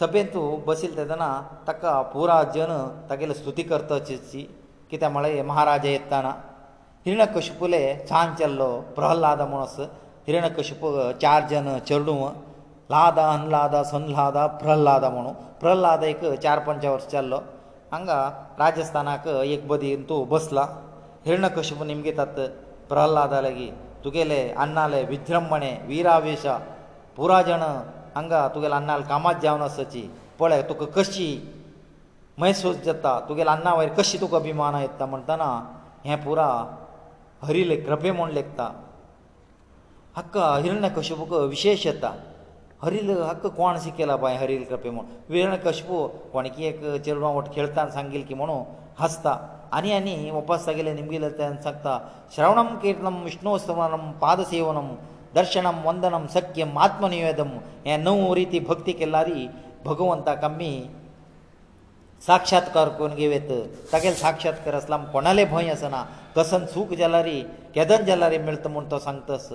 ಸಭೆಂತ ಬಸilತದನ ತಕ್ಕ ಪೂರ ಅರ್ಜುನ ತಕೈಲ ಸ್ತುತಿ ಕರ್ತಚಿಸಿ ಕಿ ತಮಳೆ ಮಹಾರaje ಅಂತಾನ ಹಿರಣಕಶಿಪುಲೇ ಚಾಂಚಲ್ಲೋ ಪ್ರಹ್ಲಾದ ಮನಸು ಹಿರಣಕಶಿಪು ಚಾರ್ಜನ ಚರಡು ಲಾದಾನ್ ಲಾದಾ ಸಂಲಾದ ಪ್ರಹ್ಲಾದಮನ ಪ್ರಹ್ಲಾದೈಕ ಚಾರ್ ಪಂಚವರ್ಷ ಚಲ್ಲೋ ಹಂಗ ರಾಜಸ್ಥಾನಾಕ ಏಕ್ ಬದಿ ಅಂತ ಬಸಲ ಹಿರಣಕಶಿಪು ನಿಮಗೆ ತತ್ ಪ್ರಹ್ಲಾದಾಳಗೆ तुगेले अन्नाले विज्रंभणे वीरावेश पुरा जण हांगा तुगेले अन्नाले कामात जावन आसची पळय तुका कशी मैसूस जाता तुगेले अन्ना वयर कशी तुका अभिमानां येता म्हणटना हें पुरा हरिले कृपे म्हूण लेखता हक्क हिरण्य कशुपूक विशेश येता हरिल हक्क कोण शिकयला बाय हरिल कृपे म्हूण हिरण्य कशपू कोणकी एक चेडवां वट खेळटा सांगिल की म्हणून हांसता ಅನಿ ಅನಿ ಉಪಸಗಲೆ ನಿಮಗಿಲತೆ ಅನ್ಸಕ್ತ ಶ್ರವಣಂ ಕೀರ್ತನಂ ವಿಷ್ಣುಸ್ತವನಂ ಪಾದಸೇವನಂ ದರ್ಶನಂ ವಂದನಂ ಸಖ್ಯಂ ಆತ್ಮನಿವೇದಂ ಏ ನೌ ರೀತಿ ಭಕ್ತಿ ಕೆಲ್ಲಾರಿ ಭಗವಂತ ಕಮ್ಮಿ ಸಾಕ್ಷಾತ್ಕಾರ ಕೊನ್ ಗೆವೆತ ತಗೆಲ್ ಸಾಕ್ಷಾತ್ಕಾರ ಅಸಲಂ ಕೊನಲೆ ಭಯ ಅಸನಾ ಕಸನ್ ಸೂಕ ಜಲ್ಲಾರಿ ಕೆದನ್ ಜಲ್ಲಾರಿ ಮಿಳ್ತ ಮುಂತ ಸಂಕ್ತಸ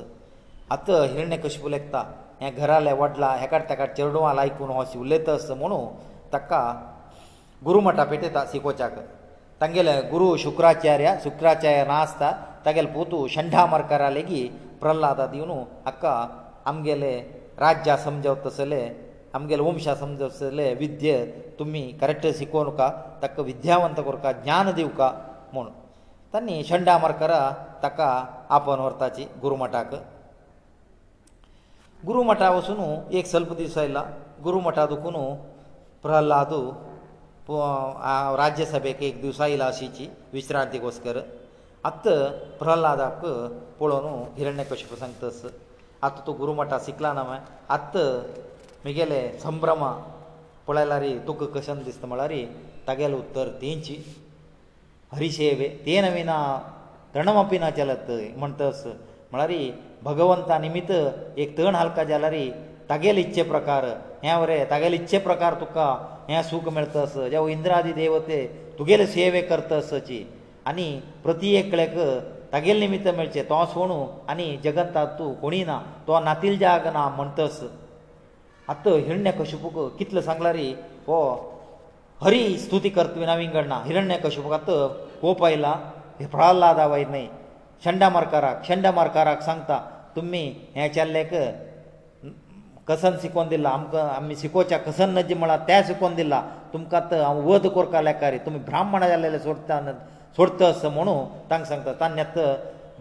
ಅತ ಹಿರಣ್ಯ ಕಶಿಪು ಲೆಕ್ತಾ ಏ ಘರಾಲೆ ವಡ್ಲಾ ಹೆಕಡ್ ತಕಡ್ ಚರಡುವಾ ಲಾಯ್ಕುನ ಹೋಸಿ ಉಲ್ಲೇತಸ ಮುನು ತಕ್ಕ ಗುರುಮಠ ಪೇಟೆ ತಾ ಸಿಕೋಚಾಕ ತಂಗೇಲೆ ಗುರು ಶುಕ್ರಾಚಾರ್ಯ ಶುಕ್ರಾಚಾರ್ಯ ನಾಸ್ತ ತಗೇಲ್ ಪೂತು ಶಂಡಾಮರ್ಕರ ಅಲ್ಲಿಗೆ ಪ್ರಹ್ಲಾದ ದೇವನು ಅಕ್ಕ ಅಂಗೆಲೆ ರಾಜ್ಯ ಸಮಜಾವ್ ತಸಲೆ ಅಂಗೆಲೆ ಊಂಷಾ ಸಮಜಾವ್ ತಸಲೆ ವಿದ್ಯೆ ತುಮ್ಮಿ ಕರೆಕ್ಟ್ ಸೆಿಕೋನುಕಾ ತಕ ವಿದ್ಯಾವಂತ ಕರೆಕ ಜ್ಞಾನದೇವಕ ಮೊಣ್ ತನ್ನಿ ಶಂಡಾಮರ್ಕರ ತಕ ಅಪನ ವರ್ತಾಚಿ ಗುರುಮಠಕ ಗುರುಮಠ ಆಸುನು ಏಕ್ ಸ್ವಲ್ಪ ದಿಸೈಲ ಗುರುಮಠ ಆದಕೂನು ಪ್ರಹ್ಲಾದು राज्यसभेक एक दीस आयला अशीची विश्रांती कसकर आत्त प्रल्हादाक पळोवन हिरण्य कशें सांगतस आत्त तूं गुरुमठा शिकला ना मागीर आत्त म्हगेले संभ्रमा पळयला रे तुका कशें दिसता म्हळ्यार तागेलें उत्तर तेंची हरिशेवे तेन विना तणमपी ना चलत म्हणटस म्हळ्यार भगवंता निमित्त एक तण हालका जाल्यार तागेले इच्छे प्रकार हें वरें तागेले इच्छे प्रकार तुका हें सूख मेळतस जावं इंद्रादी देवते तुगेले सेवे करतसची आनी प्रती एकल्याक तागेले निमित्त मेळचें तो सोणू आनी जगतांत तूं कोणी ना तो नातील जाग ना म्हणटस आत्त हिरण्य कशुपूक कितलो सांगला रे हो हरी स्तुती करतवीना विंगडना हिरण्य कशुपूक आत्त कोप आयला हे प्रहल्लादा वाय न्हय शंडा मरकाराक शंडा मरकाराक सांगता तुमी हें चल्लेक कसन शिकोवन दिला आमकां आमी शिकोवच्या कसन नजी म्हळां त्या शिकोवन दिला तुमकां तर हांव वध कोरता लेकारी तुमी ब्राह्मण जाल्लेले सोडता सोडतस म्हणू तांकां सांगता तान्यात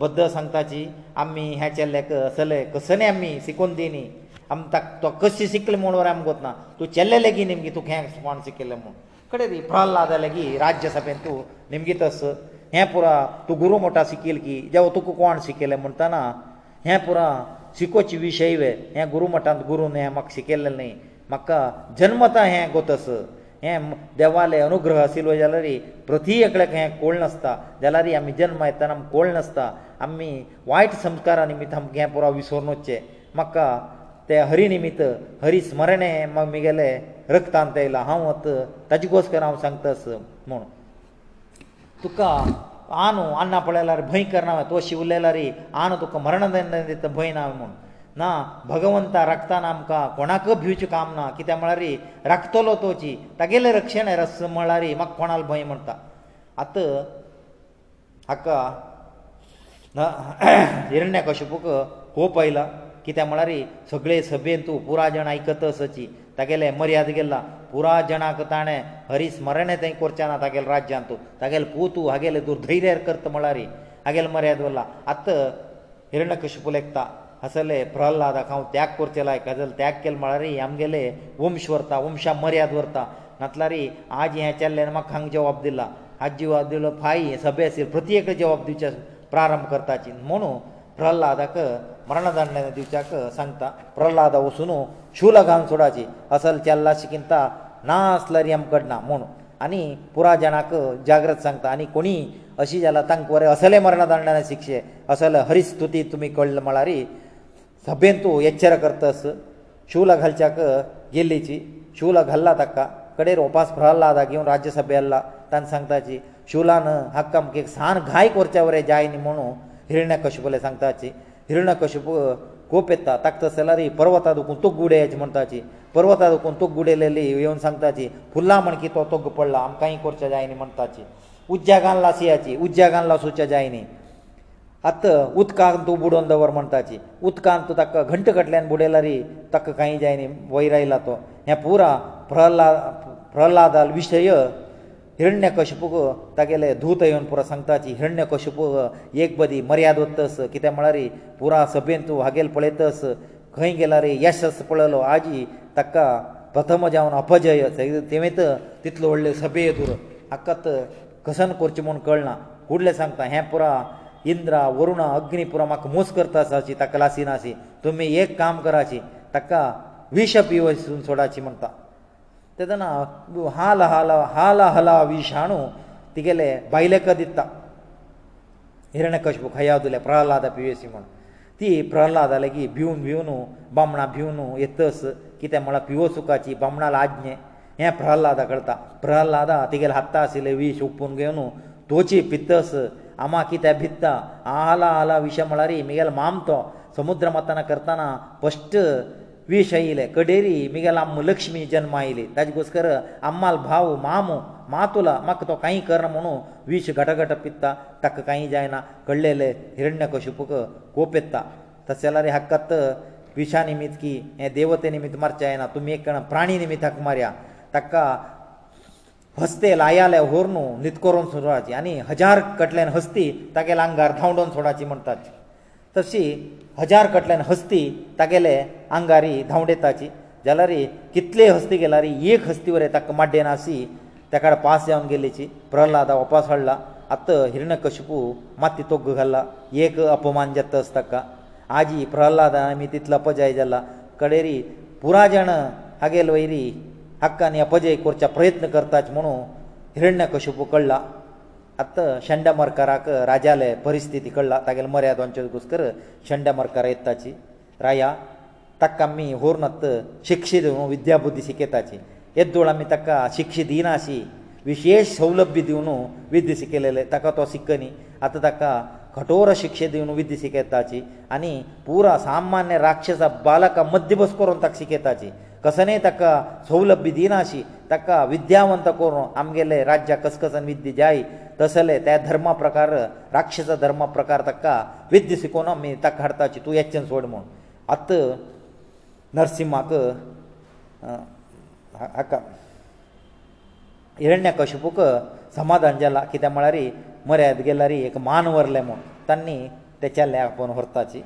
बद्द सांगताची आमी हेचे लेक असले कसले आमी शिकोवन दिनी आम ताक तो कशें शिकले म्हूण वरां आमी कोत्ता तूं चेल्ले लेगीत निमगे तूं हें स्पोण शिकयलें म्हूण कडे दी प्रहलाद लेगीत राज्यसभेन तूं निमगे तस हें पुरा तूं गुरू मोटा शिकील की जेवो तुका कोण शिकयलें म्हणटना हें पुरा शिकोवचे विशय हें गुरू मठांत गुरून हें म्हाका शिकयल्लें न्ही म्हाका जन्मता हें गोतस हें देवाले अनुग्रह आशिल्लो जाल्यार प्रती एकल्याक हें कोळ नासता जाल्यार आमी जल्म येतना आमकां कोळ नासता आमी वायट संस्कारा निमित्त आमकां हें पुरो विसरून वचचें म्हाका ते हरी निमित्त हरी स्मरण म्हगेले रक्तांत येयला हांव वत ताजे गोस्कर हांव सांगतास म्हूण तुका आनू अन्ना पळयल्यार भंय करना तो शिवलेला रे आनू तुका मरण दिता भंय ना म्हूण ना भगवंता रक्तान आमकां कोणाक भिवचें काम ना कित्याक म्हळ्यार रे रक्तलो तोची तागेलें रक्षण रस म्हळ्यार रे म्हाका कोणाल भंय म्हणटा आत हाका हिरण्या कशेपूक खोप आयला कित्याक म्हळ्यार रे सगळे सभेन तूं पुराय जाण आयकतसची तागेले मर्याद गेल्ला पुरा जनाक ताणें हरिस्मरणें तें करचें ना तागेले राज्यांत तूं तागेले पुतू हागेले दुर्धैर्यार करता म्हळ्यार हागेले मर्याद उरला आतां हिरण कशें पुलेकता हसले प्रहल्लादाक हांव त्याग करचे लायक हजल त्याग केले म्हळ्यार आमगेले वंश व्हरता वंशा मर्याद व्हरता नातल्यार आजी हें चल्ल्यान म्हाका हांगा जवाब दिला आजी जवाब दिलो फाई सभे आशिल्ली प्रत्येक जवाब दिवचे प्रारंभ करताची म्हणून प्रहल्लादाक ಮರಣದಂಡನೆ ದಿವಚಕ ಸಂತ ಪ್ರಹ್ಲಾದ ವಸುನು ಶೂಲಗಾನ್ ಸುಡಾಚಿ ಅಸಲ್ ಚಲ್ಲಾಸಿಕಿಂತ ನಾಸ್ಲರಿಯಂ ಕಡ್ನ ಮೂನು ಅನಿ ಪುರಾ ಜನಕ ಜಾಗ್ರತ ಸಂತ ಅನಿ ಕೋಣಿ ಅಸಿ ಜಲ ತಂಕವರೆ ಅಸಲೆ ಮರಣದಂಡನೆ ಶಿಕ್ಷೆ ಅಸಲ ಹರಿ ಸ್ತುತಿ ತುಮಿ ಕಳ್ಳ ಮಳಾರಿ ಸಭೆಂತು ಎಚ್ಚರ ಕರ್ತಸ ಶೂಲ ಘಲ್ಚಕ ಗೆಲ್ಲಿಚಿ ಶೂಲ ಘಲ್ಲ ತಕ್ಕ ಕಡೆ ರೋಪಾಸ್ ಪ್ರಹ್ಲಾದ ಗಿಯೋ ರಾಜ್ಯ ಸಭೆ ಅಲ್ಲ ತನ್ ಸಂತಾಚಿ ಶೂಲಾನ ಹಕ್ಕಂ ಕೇ ಸಾನ್ ಘಾಯ ಕೊರ್ಚವರೆ ಜಾಯಿನಿ ಮೂನು ಹಿರಣ್ಯ ಕಶುಪಲೆ ಸಂತಾಚಿ हिरणा कशें कोप येता ताका तसल्यारी पर्वता दुखून तुग गुडयाची म्हणटाची पर्वता दुखून तुग गुडयलेली येवन सांगताची फुल्लां म्हण की तो तुग पडला आमकांय करचें जायनी म्हणटाची उज्ज्यागान लासियाची उज्ज्यागान लासूचें जायनी आतां उदकान तूं बुडोवन दवर म्हणटाची उदकान तूं ताका घंट कडल्यान बुडयलारी ताका कांय जायनी वयर आयला तो हें पुरा प्रहलाद प्रहलादाल विशय हिरण्य कशपूक तागेले धूत येवन पुरो सांगता की हिरण्य कशपूक एक बदी मर्याद वतस कित्याक म्हळ्यार पुरा सभेन तूं हागेल पळयतस खंय गेल्यार यशस पळयलो आजी ताका प्रथम जावन अपजय तेवेंत तितलो व्हडले सभेत उर हाकात कसन करचें म्हूण कळना फुडलें सांगता हें पुरा इंद्रा वरुणा अग्नी पुरो म्हाका मोस करता आसाची ताका लासिनाशी तुमी एक काम कराची ताका विश पिवसून सोडाची म्हणटा तेदना हाल हाल हाल हला विशाणू तिगेले बायलेक दिता हिरण कशबु खयादुले प्रहलाद पियेसी म्हण ती प्रहलाद आले की भिवन भिवन बामणा भिवन येतस कितें म्हळ्यार पिवोसुखाची बामणाल आज्ञे हे प्रहलादा करता प्रहलादा तिगेले हत्ता आशिल्ले विष उपून घेवन तोची पितस आमा कितें भित्ता आला आला विश म्हळ्यार मिगेल मामतो समुद्र मतना करताना फस्ट वीश आयिल्ले कडेरी मुगेल आम लक्ष्मी जल्म आयली ताजे घोसकर आम्माल भाव मामू मातुला म्हाका तो कांय करना म्हणू वीश घटघट पित्ता ताका कांय जायना कळलेले हिरण्य कशुपक कोप येता तशें जाल्यार हाकत विशा निमित्त की हे देवते निमित्त मारचें जायना तुमी एक प्राणी निमित्ताक मारया ताका हस्ते लायाले होर न्हू न्हिद करून सोडाची आनी हजार कटल्यान हस्ती तागेले आंगार धांवडोवन सोडाची म्हणटात तशी हजार कटल्यान हस्ती तागेले आंगारी धांवडेताची जाल्यार कितले हस्ती गेल्यार एक हस्ती वरें ताका माड्डे नासी तेका पास जावन गेल्लीची प्रहलादा वपास हाडला आतां हिरण कशपू माती तोग घाल्ला एक अपमान जाता ताका आजी प्रहलादा आमी तितलो अपजय जाला कडेरी पुराय जाण हागेल वयरी हक्कांनी अपजय करच्या प्रयत्न करताच म्हणून हिरण्य कशपू कळ्ळा ಅತ ಶಂಡಮರ್ಕರ ರಾಜಾಲಯ ಪರಿಸ್ಥಿತಿ ಕಳ್ಳ ತಗಲ್ ಮರ್ಯಾದಾಂಚು ಗುಸ್ಕರ ಶಂಡಮರ್ಕರೈತ್ತಾಚಿ ರಾಯಾ ತಕಮ್ಮಿ ಊರ್ನತ್ತ ಶಿಕ್ಷಿದೋ ವಿದ್ಯಾಬುದ್ಧಿ ಸಿಕೆತಾಚಿ ಎದ್ದೋಳಮಿ ತಕ್ಕ ಶಿಕ್ಷೆ ದೀನಾಸಿ ವಿಶೇಷ ಸೌಲಭ್ಯ ದಿವನೋ ವಿದ್ಯೆ ಸಿಕೆಲೇ ತಕ ತೋ ಸಿಕ್ಕನಿ ಅತ ತಕ್ಕ कठोर शिक्षे दिवन विद्य शिकयताची आनी पुरा सामान्य राक्षसा बालका मध्य बस करून ताका शिकयताची कसनय ताका सौलभ्य दिनाशी ताका विद्यावंत करून आमगेले राज्या कसकसन विद्य जाय तसले त्या धर्मा प्रकार राक्षसा धर्म प्रकार ताका विद्य शिकोवन आमी ताका हाडपाची तूं येच्चें सोड म्हूण आत नरसिंहाक हाका हिरण्य कशपूक समाधान जालां कित्याक म्हळ्यार मर्याद गेल्यार एक मान व्हरलें म्हूण तांणी तें चेल्ले आपोवन व्हरताची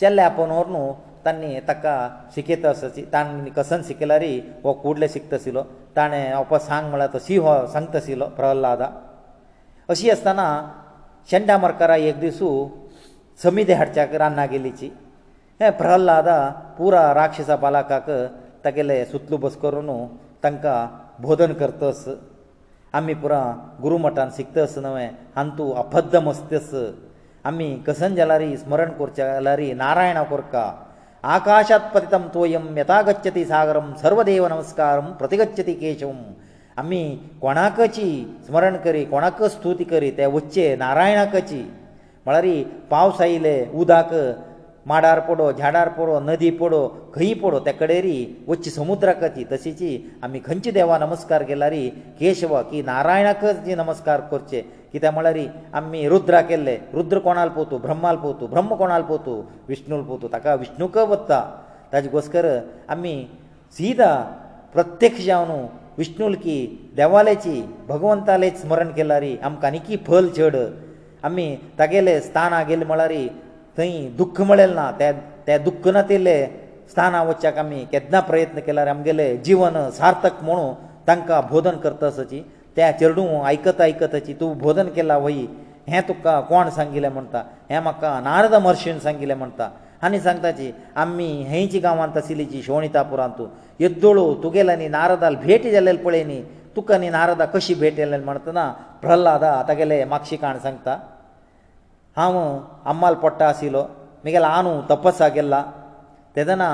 चेल्ले आपोवन व्हरून तांणी ताका शिकयतासाची ताणें कसन शिकयल्यार हो कुडले शिकतासलो ताणें आपो सांग म्हळ्यार तो सिंह सांगतासलो प्रहल्लादा अशी आसतना शेंडा मरकरा एक दिसू समिधी हाडच्याक रान्नां गेलीची हे प्रहल्लादा पुरा राक्षसा बालाकाक तागेले सुतलू बस करून तांकां बोधन करतास आमी पुरा गुरुमठान शिकता आसनवें हांत तूं अभद्ध मस्तस आमी कसन जालारी स्मरण करचें जाल्यारी नारायणा कोरका आकाशात पतितम तोयम यथा गच्छती सागरम सर्वदेव नमस्कारम प्रतिगच्छती केशवम आमी कोणाकची स्मरण करी कोणाक स्तुती करी ते वच्चे नारायणाकची म्हळ्यार पावस आयले उदक माडार पडो झाडार पडो नदी पडो खंय पडो ते कडेरी वच्ची समुद्रा कची तशीची आमी खंयचे देवा नमस्कार केल्यार केशव की नारायणाक जी नमस्कार करचे कित्याक म्हळ्यार आमी रुद्रा केल्ले रुद्र कोणाल पोतू ब्रह्माल पोतू ब्रह्म कोणाल पोतू विष्णूल पोतू ताका विष्णूक वत्ता ताजे गोस्कर आमी सीदा प्रत्यक्ष जावन विष्णूल की देवालेची भगवंताले स्मरण केल्यार आमकां आनीकय फल चड आमी तागेले स्थान गेले म्हळ्यार थंय दुख्ख म्हळेल ना त्या त्या दुख्ख ना तेले स्थाना वचपाक आमी केदना प्रयत्न केल्यार आमगेले जिवन सार्थक म्हणू तांकां बोधन करतासाची त्या चेडूं आयकत आयकताची तूं बोधन केला वयी हें तुका कोण सांगिल्लें म्हणटा हें म्हाका नारद महर्शीन सांगिल्लें म्हणटा आनी सांगताची आमी हेंची गांवांत आशिल्ली जी शोणितापुरांत तूं येद्दोळू तुगेल्या न्ही नारदाल भेट जालेलें पळय न्ही तुका न्ही नारदा कशी भेट जालेली म्हणटना प्रहलादा तागेलें माक्षी काण सांगता ಹಮ ಅಮ್ಮಾಳ ಪottaಸೀಲೋ ಮಿಗಲಾನು ತಪ್ಪಸಾಗೆಲ್ಲ ತದನ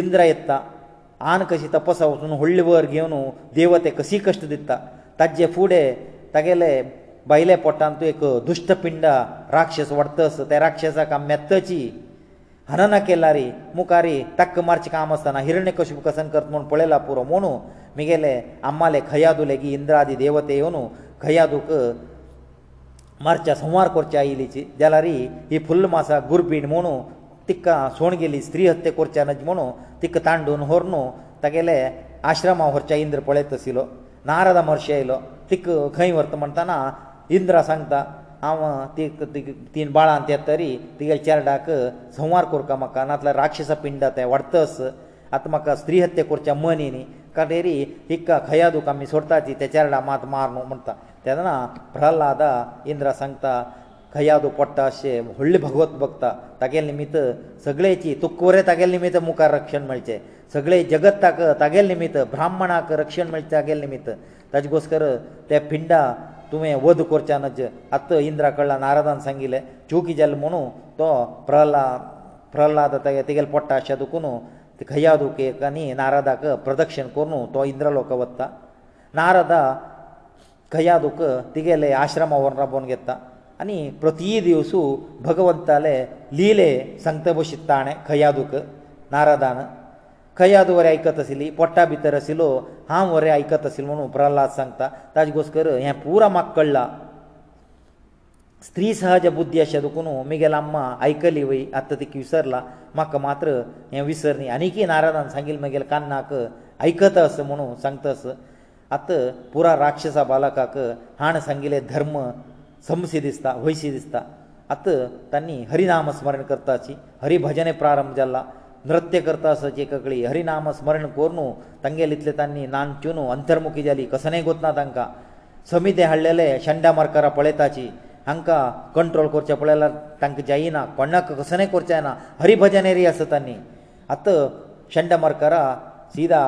ಇಂದ್ರಯತ್ತ ಆನ ಕಸಿ ತಪಸವಸು ಹುಳ್ಳಿವರ್ಗ್ಯನು ದೇವತೆ ಕಸಿ ಕಷ್ಟದಿತ್ತ ತಜ್ಜೆ ಫೂಡೆ ತಗೆಲೇ ಬಯಲೇ ಪottaಂತು ಏಕ ದುಷ್ಟಪಿಂಡ ರಾಕ್ಷಸ ವರ್ತತಸ ತೈ ರಾಕ್ಷಸ ಕಾಮ್ಯ ತಚಿ ಹಣನ ಕೆಲಾರಿ ಮುಕಾರಿ ತಕ್ಕ ಮಾರ್ಚ್ ಕಾಮಸ್ತನ ಹಿರಣ್ಯಕಶಿಪು ಕಸನ್ ಕರ್ತ ಮಣ ಪೊಳೆಲಾ ಪೂರ ಮೋನು ಮಿಗಲೇ ಅಮ್ಮಾಲೆ ಖಯಾದುಲೇಗಿ ಇಂದ್ರಾದಿ ದೇವತೆಯನು ಖಯಾದು मार्च्या संवार करचे आयिल्लीची जाल्यार ही फुल्ल मासा गुरपीण म्हणू तिका सोण गेली स्त्री हत्या करचे नज म्हणू तिका तांडून व्हरनू तागेले आश्रमा व्हरच्या इंद्र पळयत आशिल्लो नारद म्हर्शी आयलो तिक खंय व्हरता म्हणटना इंद्र सांगता हांव तीक तीन बाळांत येतरी तिगेल चेरडाक संवार कोरका म्हाका नातल्या राक्षसा पिंडा ते वाडतस आतां म्हाका स्त्री हत्या करच्या मनी न्ही कडेरी इक्का खया दुख आमी सोडटा ती त्या चेरडा मात मार न्हू म्हणटा तेन्ना प्रहलाद इंद्र सांगता खयादू पडटा अशें व्हडलें भगवत भक्ता तागेले निमित्त सगळेची तुकवरे तागेले निमित्त मुखार रक्षण मेळचें सगळें जगत ताक तागेले निमित्त ब्राह्मणाक रक्षण मेळचें तागेले निमित्त ताजे गोस्कर ते पिंडा तुवें वध करच्यानच आतां इंद्रा कडल्यान नारदान सांगिल्लें चुकी जाल्ले म्हणून तो प्रहला प्रहलाद तागे तेगेले पडटा अशें दुखून खयादुकेक आनी नारदाक प्रदक्षिण करून तो इंद्र लोक वता नारदा ಕಯಾದುಕ ತಿಗೆಲೆ ಆಶ್ರಮ ವರ್ಣಬೋನ್ ಗೆತ್ತ ಅನಿ ಪ್ರತಿ ದಿವಸು ಭಗವಂತಾಲೆ ಲೀಲೆ ಸಂತಬೋಷಿತ್ತಾಣೆ ಕಯಾದುಕ ನಾರದಾನ ಕಯಾದು ವರೆ ಐಕತ ಅಸಿಲಿ ಪೊಟ್ಟ ಭಿತರ ಅಸಿಲೋ ಹಾಂ ವರೆ ಐಕತ ಅಸಿಲ್ ಮನು ಪ್ರಹ್ಲಾದ ಸಂಗ್ತ ತಾಜಿಗೋಸ್ಕರ ಹೆ ಪೂರ ಮಕ್ಕಳ್ಳ ಸ್ತ್ರೀ ಸಹಜ ಬುದ್ಧಿ ಅಶದುಕುನು ಮಿಗೆಲ ಅಮ್ಮ ಐಕಲಿ ವೈ ಅತ್ತದಿಕ್ ವಿಸರ್ಲ ಮಕ್ಕ ಮಾತ್ರ ಹೆ ವಿಸರ್ನಿ ಅನಿಕಿ ನಾರದಾನ ಸಂಗಿಲ್ ಮಗೆಲ ಕನ್ನಾಕ ಐಕತ ಅಸ ಮನು ಸಂಗ್ತ ಅಸ आतां पुराय राक्षसा बालकाक हाण सांगिल्ले धर्म समशी दिसता वयशी दिसता आतां तांणी हरिनाम स्मरण करताची हरिभजने प्रारंभ जाला नृत्य करतासाची ककळी हरिनाम स्मरण करून तांगेले इतले तांणी नानच्युनु अंतर्मुखी जाली कसनय गोतना तांकां समिते हाडलेले शंडा मरकरा पळयताची हांकां कंट्रोल करचे पळयल्यार तांकां जायना कोणाक कसनय करचें ना हरिभजने रे आसा तांणी आतां शंड मरकरा सीदा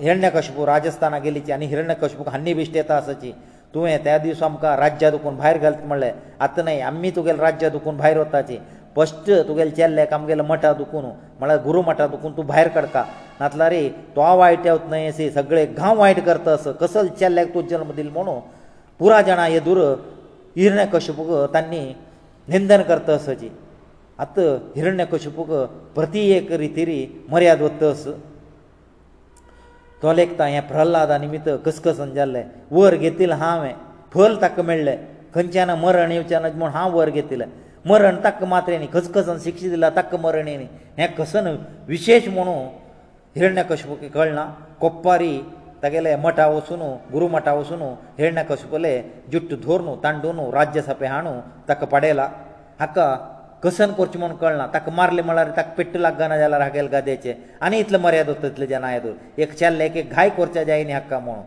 हिरण्य कशबू राजस्थानाक गेलीची आनी हिरण्य कशबूक हान्नी बिश्ट येता आसाची तुवें त्या दिसा आमकां राज्या दुखून भायर घालत म्हणलें आतां न्हय आमी तुगेलें राज्य दुखून भायर वताची फस्ट तुगेलें चेल्लेक आमगेलें मठा दुखून म्हळ्यार गुरू मठा दुखून तूं भायर काडका नातल्या रे तो वायट येवत न्हय अशी सगळे गांव वायट करता असो कसल चेल्ल्याक तूं जल्म दिल म्हणू पुरा जाणां येदूर हिरण्य कशबूक तांणी निंदन करता असोची आतां हिरण्य कशबूक प्रती एक रितीरी मर्याद वता असो तो लेखता हें प्रहल्लादा निमित्त कसकसन जाल्लें वर घेतिल्लें हांवें फल ताका मेळ्ळें खंयच्यान मरण येवचें ना म्हूण हांव वर घेतिल्लें मरण ताका मात्रेनी खसखसन शिक्ष दिला ताका मरण येनी हें कसन विशेश म्हणू हिरण्य कशप कळना कोप्पारी तागेले मठा वचून गुरू मठा वचून हिरण्य कशपले जुट्ट धोर न्हू तांडू न्हू राज्य सापे हाणू ताका पाडेला हाका कसन करचें म्हूण कळना ताका मारलें म्हळ्यार ताका पेट्टू लागना जाल्यार हागेल गादेचें आनी इतलें मर्यादो तितले जाणा येदो एक छेल्ले एक घाय करचें जाय न्ही हाका म्हणून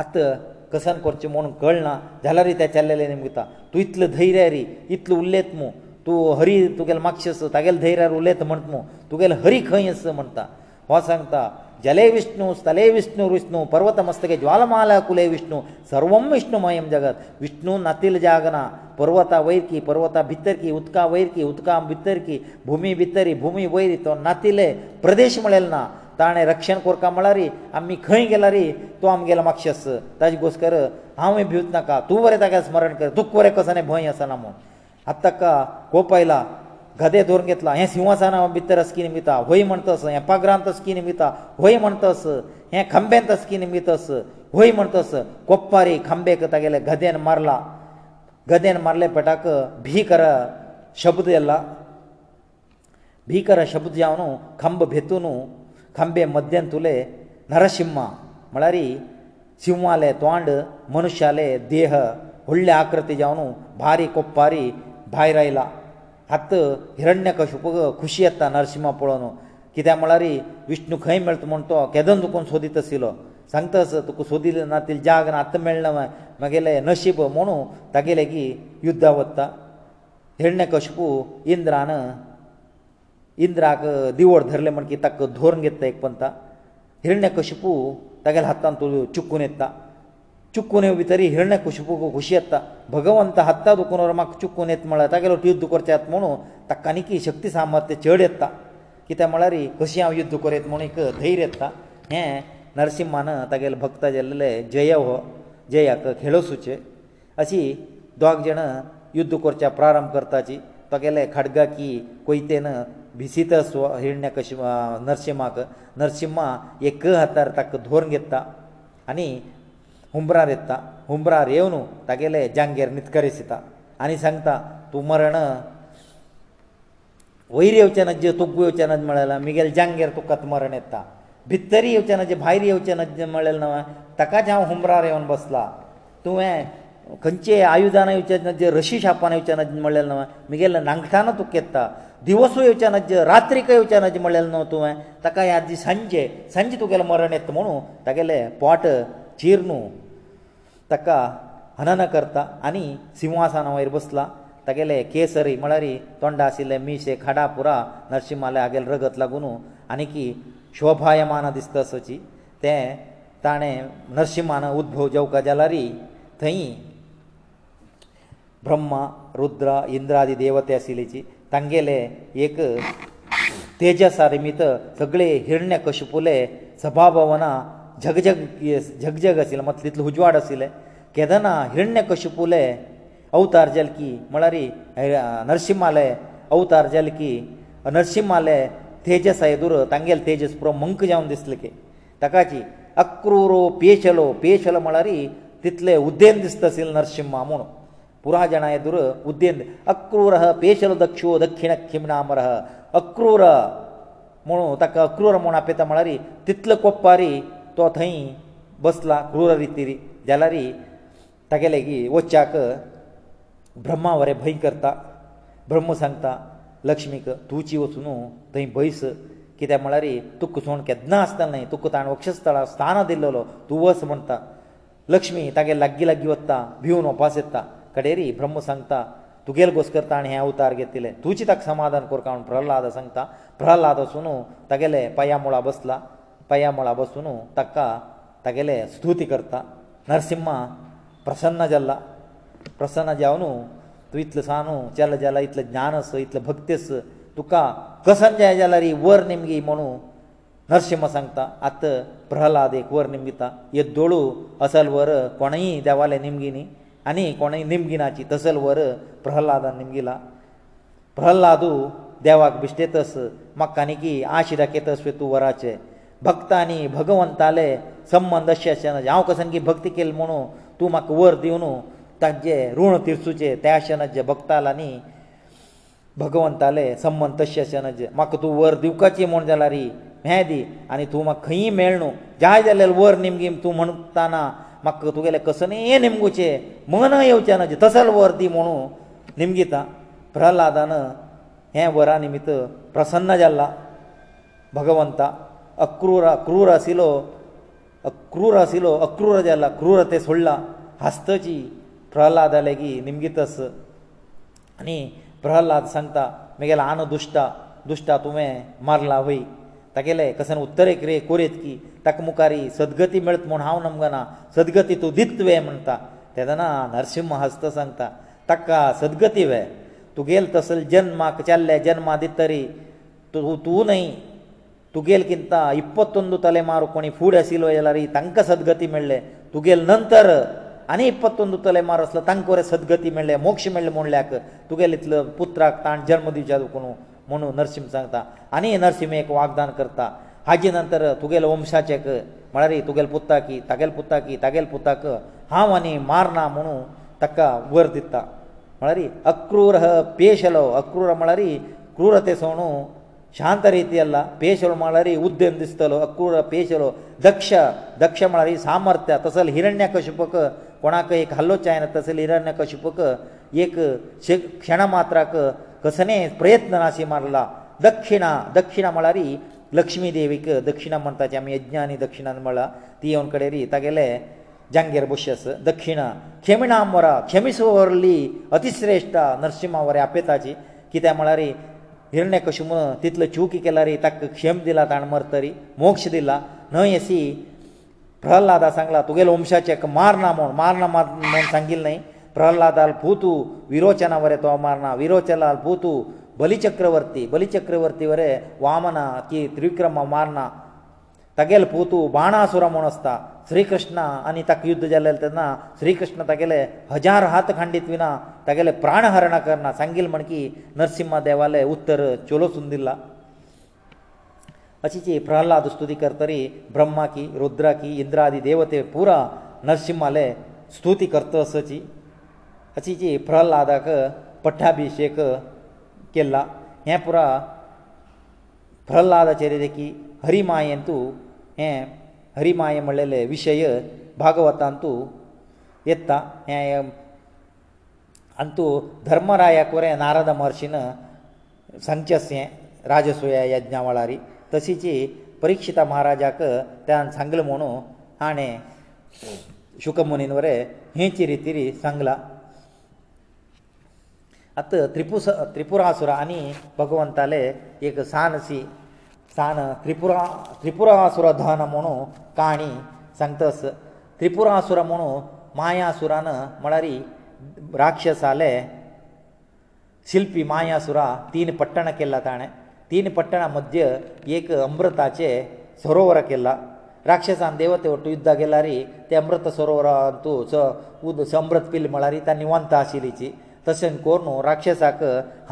आतां कसन करचें म्हूण कळना जाल्यार त्या चेल्ले निमता तूं इतलो धैर्य री इतलो उलयत मू तूं हरी तुगेलें माक्ष आसा तागेलें धैर्यार उलयता म्हणटा मू तुगेलें हरी खंय आसा म्हणटा हो सांगता ಜಲೆ ವಿಷ್ಣು ಸ್ಥಲೆ ವಿಷ್ಣು ವಿಷ್ಣು ಪರ್ವತ ಮಸ್ತಕೆ ಜ್ವಾಲಮಾಲಾ ಕುಲೆ ವಿಷ್ಣು ಸರ್ವಂ ವಿಷ್ಣುಮಯಂ ಜಗತ್ ವಿಷ್ಣು ನತಿಲ್ ಜಾಗನ ಪರ್ವತ ವೈರ್ಕಿ ಪರ್ವತ ಭಿತ್ತರ್ಕಿ ಉತ್ಕ ವೈರ್ಕಿ ಉತ್ಕ ಭಿತ್ತರ್ಕಿ ಭೂಮಿ ಭಿತ್ತರಿ ಭೂಮಿ ವೈರಿ ತೋ ನತಿಲೆ ಪ್ರದೇಶ ಮಳೆಲ್ ನಾ ತಾಣೆ ರಕ್ಷಣ ಕೋರ್ಕ ಮಳಾರಿ ಅಮ್ಮಿ ಖೈ ಗೆಲಾರಿ ತೋ ಅಮ್ಗೆಲ ಮಕ್ಷಸ್ ತಾಜಿ ಗೋಸ್ಕರ ಹಾವೆ ಭೂತ್ ನಕ ತೂ ಬರೆ ತಗ ಸ್ಮರಣ ಕರ ದುಃಖ ಬರೆ ಕಸನೆ ಭಯ ಸನಮ ಅತ್ತಕ್ಕ ಕೋಪ ಇಲ್ಲ गदे धरून घेतला हें सिंहासना भितर अस्की निमित्त होय म्हणतस हें पग्रांत अस्की निमित्त होय म्हणतस हें खंब्यांत अस्की निमित्त अस होय म्हणतस कोप्पारी खंबे करता गेले गदेन मारला गदेन मारले पेटाक भिकर शब्द येला भिकर शब्द जावन खंब भेतून खंबे मद्यान तुले नरसिंहा म्हळ्यार सिंहाले तोंड मनुश्याले देह व्हडले आकृती जावन भारी कोप्पारी भायर आयला ಹತ हिरण्यಕಶಪ ಖುಷಿಯತ್ತಾ ನರಸಿಂಹಪೂಣು ಕಿತಾ ಮಳ್ಳಾರಿ ವಿಷ್ಣು ಕೈ melting म्हणतो ಕೆದೊಂದು ಕೊನ ಸೋदितಾ ಸಿಲೋ ಸಂತಸ ತು ಕೊ ಸೋದಿಲ್ಲ ನಾतील ಜಾಗನ ಅತ್ತೆ মেলನವೆ ಮಗિલે ನಶೀಬ್ ಮನೋ ತಗೆಲೆ ಕಿ ಯುದ್ಧವತ್ತ हिरण्यಕಶಪ ಇಂದ್ರಾನ ಇಂದ್ರಾಕ ದಿವಾಡ धरले मनकी ತಕ್ಕ ಧೋರಣೆ ಹೆತ್ತೆ екಪಂತಾ हिरण्यಕಶಪ ತಗೆಲ ಹತ್ತಾ ಚುಕ್ಕুনেತ್ತಾ चुकून भितर हिरण्य खुशबू खुशी येता भगवंत हत्ता दुखून म्हाका चुकून येत म्हळ्यार तागेलो युध्द करचे येत म्हणून ताका आनीक शक्ती सामर्थ्य चड येता कित्याक म्हळ्यार कशी हांव युध्द करत म्हणून एक धैर्य येता हें नरसिंहान तागेले भक्त जाल्ले जय हो जयाक खेळो सुचे अशी दोग जाण युध्द करच्या प्रारंभ करताची तागेले खडगा की कोयतेन भिसीत स्व हिरण्य कश नरसिंहाक नरसिंहा एक हातार ताका धोरून घेता आनी ಹುಂಬ್ರారెತ್ತ ಹುಂಬ್ರಾರೆವನು ತಗೆಲೇ ಜಾಂಗೇರ್ ನಿತ್ಕರಿಸಿತ ಅನಿ ಸಂಂತಾ ತು ಮರಣ ವೈर्यವಚನಜ್ಜ ತುಗ್ವಚನಜ್ ಮಳಾಲ ಮಿಗೇಲ್ ಜಾಂಗೇರ್ ತುಕ್ಕ ಮರಣೆತ್ತ ಭಿತ್ತರಿವಚನಜ್ ಭೈರಿವಚನಜ್ ಮಳಲ್ನ ತಕ ಜಾ ಹುಂಬ್ರಾರೆವನು ಬಸಲ ತು ಎ ಕಂಚೆ ಆಯುಧನವಚನಜ್ ರಶಿ ಶಾಪನವಚನಜ್ ಮಳಲ್ನ ಮಿಗೇಲ್ ನಂಗ್ತಾನ ತುಕ್ಕೆತ್ತ ದಿವಸವಚನಜ್ ರಾತ್ರಿಕವಚನಜ್ ಮಳಲ್ನ ತು ಎ ತಕ ಯಾದಿ ಸಂಜೆ ಸಂಜಿ ತುಗಲ ಮರಣೆತ್ತ ಮನು ತಗೆಲೇ ಪಾಟ ಚೀರ್ನು ताका हनन करता आनी सिंहासना वयर बसला तागेले केसरी म्हळ्यार तोंडा आशिल्ले मिशे खाडा पुरा नरसिंहाले हागेल रगत लागून आनीक शोभायमान दिसता सची ते ताणें नरसिंहान उद्भव जेवका जाल्यारी थंय ब्रह्म रुद्र इंद्रादी देवते आशिल्लीची तांगेले एक तेजसा निमित्त सगळे हिरण्य कशपुले सभाभवना झगझग झगझग आशिल्लो मातसो इतलो उजवाड आशिल्लें केदना हिरण्य कशपुले अवतार जाले की म्हळ्यार नरसिंहाले अवतार जाले की नरसिंहाले तेजस येदूर तांगेले तेजस पुरो मंक जावन दिसले की ताकाची अक्रूरो पेशलो पेशलो म्हळ्यार तितले उद्देन दिसता आशिल्लो नरसिंहा म्हूण पुराय जाणां येदूर उद्देन अक्रूर पेशलो दक्षो दक्षिण खिमनामर अक्रूर म्हूण ताका अक्रूर म्हूण आपयता म्हळ्यार तितलो कोप्पारी तो थंय बसला क्रूर रिती जाल्यार तागेले की वच्चाक ब्रह्मा वरें भंय करता ब्रह्म सांगता लक्ष्मीक तुजी वचून थंय भयस कित्याक म्हळ्यार तुका सोण केदना आसतना तुका ताणें वक्षस्थळार स्थान दिल्लो तूं वस म्हणटा लक्ष्मी तागे लागीं लागीं वता भिवन उपास येता कडेरी ब्रह्म सांगता तुगेले घोस करता आनी हे अवतार घेतिल्ले तुजी ताका समाधान कोरता म्हूण प्रहलाद सांगता प्रहलाद वचून तागेले पांया मुळा बसला पांया मळा बसून ताका तागेले स्तुती करता नरसिंहा प्रसन्न जाल्ला प्रसन्न जावन तूं इतलो सांगू चल जाला इतलो ज्ञान आस इतलो भक्तीस तुका कसन जाय जाला रे वर निमगी म्हणू नरसिंहा सांगता आत प्रहलाद एक वर निमगिता येदोळू असल वर कोणय देवाले निमगी न्ही आनी कोणय निमगिनाची तसल वर प्रहलादान निमगिला प्रहलादू देवाक भिश्टेतस म्हाका आनी की आशी दाखयतस तूं वराचें भक्तांनी भगवंताले संबंद अशें अशें ना हांव कसो की भक्ती केली म्हणू तूं म्हाका वर दिवं न्हू ताजे रुण तिरसुचे त्या शेणाचे भक्तालांनी भगवंताले संबंद तशें अशें ना म्हाका तूं वर दिवकाची म्हूण जाल्यार हें दी आनी तूं म्हाका खंयी मेळ न्हू जाय जाल्यार वर निमगी तूं म्हणटाना म्हाका तुगेलें कसनय निमगुचें मन येवचें ना तसल वर दी म्हणू निमगिता प्रहलादान हें वरा निमित्त प्रसन्न जाल्ला भगवंता अक्रूर अक्रूर आशिल्लो अक्रूर आशिल्लो अक्रूर जाला क्रूर तें सोडलां हस्तची प्रहलाद जाले की निमगितस आनी प्रहलाद सांगता म्हगेलो आनो दुश्टा दुश्टा तुवें मारला वय तागेले कसं उत्तरेक रे कोरयत की ताका मुखारी सदगती मेळत म्हूण हांव नमगना सदगती तूं दित वे म्हणटा तेदना नरसिंह हस्त सांगता ताका सदगती वे तुगेलो तसले जन्माक चल्ले जन्मा दित तरी तूं तूं न्हय ತುಗೇಲ್ಕಿಂತ ಇಪ್ಪತ್ತೊಂದು ತಲೆಮಾರು ಕೊಣಿ ಫೂಡ್ ಅಸಿಲೋ ಎಲ್ಲರ ಈ ತಂಕ ಸದ್ಗತಿ ಮೇಳೆ ತುಗೇಲ್ ನಂತರ ಅನಿ ಇಪ್ಪತ್ತೊಂದು ತಲೆಮಾರು ಅಸಲ ತಂಕೋರೆ ಸದ್ಗತಿ ಮೇಳೆ ಮೋಕ್ಷ ಮೇಳೆ ಮುಳ್ಯಾಕ ತುಗೇಲ್ ಇತ್ಲ ಪುತ್ರಾಕ್ ತಾಣ ಜನ್ಮ ದಿವಸ ಅದಕ್ಕೂ ಮನು ನರಸಿಂಹ ಸಾಂಗ್ತಾ ಅನಿ ನರಸಿಂಹಕ್ಕೆ ವಾಗ್ದಾನ ಕರ್ತಾ ಹಾಗೆ ನಂತರ ತುಗೇಲ್ ವಂಶಾಚೆಕ ಮಳರಿ ತುಗೇಲ್ ಪುತ್ತಾಕಿ ತಗೇಲ್ ಪುತ್ತಾಕಿ ತಗೇಲ್ ಪುತ್ತಾಕ ಹಾಂ ಅನಿ ಮಾರ್ನಾ ಮನು ತಕ್ಕ ವರ್ದಿತ್ತ ಮಳರಿ ಅಕ್ರೂರ ಪೇಶಲೋ ಅಕ್ರೂರ ಮಳರಿ ಕ್ರೂರತೆ ಸೋಣು ಶಾಂತ ರೀತಿಯಲ್ಲ ಪೇಶಲು ಮಾಡಲಾರಿ ಉದ್ದೆಂದಿಸ್ತಲು ಅಕ್ಕೂರ ಪೇಶಲು ದಕ್ಷ ದಕ್ಷ ಮಾಡಲಾರಿ ಸಾಮರ್ಥ್ಯ ತಸಲ್ ಹಿರಣ್ಯ ಕಶುಪಕ ಕೊಣಾಕ ಏಕ ಹಲ್ಲೋಚಾಯನ ತಸಲ್ ಹಿರಣ್ಯ ಕಶುಪಕ ಏಕ ಕ್ಷಣ ಮಾತ್ರಕ ಕಸನೇ ಪ್ರಯತ್ನ ನಾಸಿ ಮಾಡಲ ದಕ್ಷಿಣ ದಕ್ಷಿಣ ಮಾಡಲಾರಿ ಲಕ್ಷ್ಮೀ ದೇವಿಕ ದಕ್ಷಿಣ ಮಂತಾಚೆ ಆಮೇ ಯಜ್ಞಾನಿ ದಕ್ಷಿಣ ಅಂದ ಮಾಡಲ ತೀ ಅವನ ಕಡೆ ರೀ ತಗೆಲೆ ಜಂಗೇರ್ ಬುಷ್ಯಸ್ ದಕ್ಷಿಣ ಕ್ಷಮಿಣಾಮರ ಕ್ಷಮಿಸುವವರಲ್ಲಿ ಅತಿಶ್ರೇಷ್ಠ ನರಸಿಂಹ ಅವರೇ ಅಪೇತಾಜಿ ಕಿತ್ಯಾ ಮಾಡಲಾರಿ हिरण्य कशुम तितलो चुकी केला रे ताका क्षेम दिला ताणें मरतरी मोक्ष दिला न्हय असी प्रहल्लादा सांगला तुगेले वंशाचेक मारना म्हूण मारना मार म्हूण सांगिल्ले न्हय प्रहल्लादाल भूतू विरोचना वरे तो मारना विरोचलाल भूतू बलिचक्रवर्ती बलिचक्रवर्ती वरे वामना की त्रिविक्रम मारना तगेल पोतू बाणासुर म्हूण आसता ಶ್ರೀಕೃಷ್ಣ ಅನಿತಕ ಯುದ್ಧ ಜಲದಲ್ಲ ತನ ಶ್ರೀಕೃಷ್ಣ ತಗಲೇ 1000 हात ಖಂಡಿತವಿನ ತಗಲೇ ಪ್ರಾಣಹರಣ ಕರ್ನ ಸಂგილಮಣಕಿ ನರಸಿಂಹ ದೇವಾಲೆ ಉತ್ತರ ಚೋಲೋಸುಂದಿಲ್ಲ ಅಸಿಜಿ ಪ್ರಹ್ಲಾದ ಸ್ತುತಿ ಕರ್ತರಿ ಬ್ರಹ್ಮಾಕಿ ರುದ್ರಾಕಿ ಇಂದ್ರಾದಿ ದೇವತೆ ಪೂರ ನರಸಿಂಹಲೆ ಸ್ತುತಿ ಕರ್ತಾಸಿ ಅಸಿಜಿ ಪ್ರಹ್ಲಾದಕ ಪಟ್ಟಾಭಿಷೇಕ ಕೆಲla ಹ್ಯಾ پورا ಪ್ರಹ್ಲಾದ ಚರಿತೆಕಿ ಹರಿ ಮಾಯಂತು ಹ हरिमाय म्हणलेले विशय भागवतांतू येता हे आनी धर्मराया कोरे नारद महर्शीन सांगचेस हें राजसुया यज्ञा वळारी तशीची परिक्षिता महाराजाक त्यान सांगलां म्हणून हाणें शुकमुनीन वरे हेची रिती सांगला आतां त्रिपुस त्रिपुरासुरा आनी भगवंताले एक सानसी ದಾನ ತ್ರಿಪುರ ತ್ರಿಪುರಾಸುರ ದಾನಮನು ಕಾಣಿ ಸಂತಸ ತ್ರಿಪುರಾಸುರಮನು ಮಾಯಾಸುರನ ಮಳಾರಿ ರಾಕ್ಷಸale ಶಿಲ್ಪಿ ಮಾಯಾಸುರ تین ಪಟ್ಟಣಕೆಲ್ಲ ತಾನೆ تین ಪಟ್ಟಣ ಮಧ್ಯ ایک ಅಮೃತಾಚೆ ಸರೋವರಕೆಲ್ಲ ರಾಕ್ಷಸان ದೇವತೆ ಒಟ್ಟು ಯುದ್ಧ ಆಗೆಲ್ಲಾರಿ ತೇ ಅಮೃತ ಸರೋವರ ಅಂತು ಸಂಭ್ರತ ピល ಮಳಾರಿ ತನಿವಂತ ಆಸಿಲಿಚಿ ತಶಂಕೋರ್ನ ರಾಕ್ಷಸಕ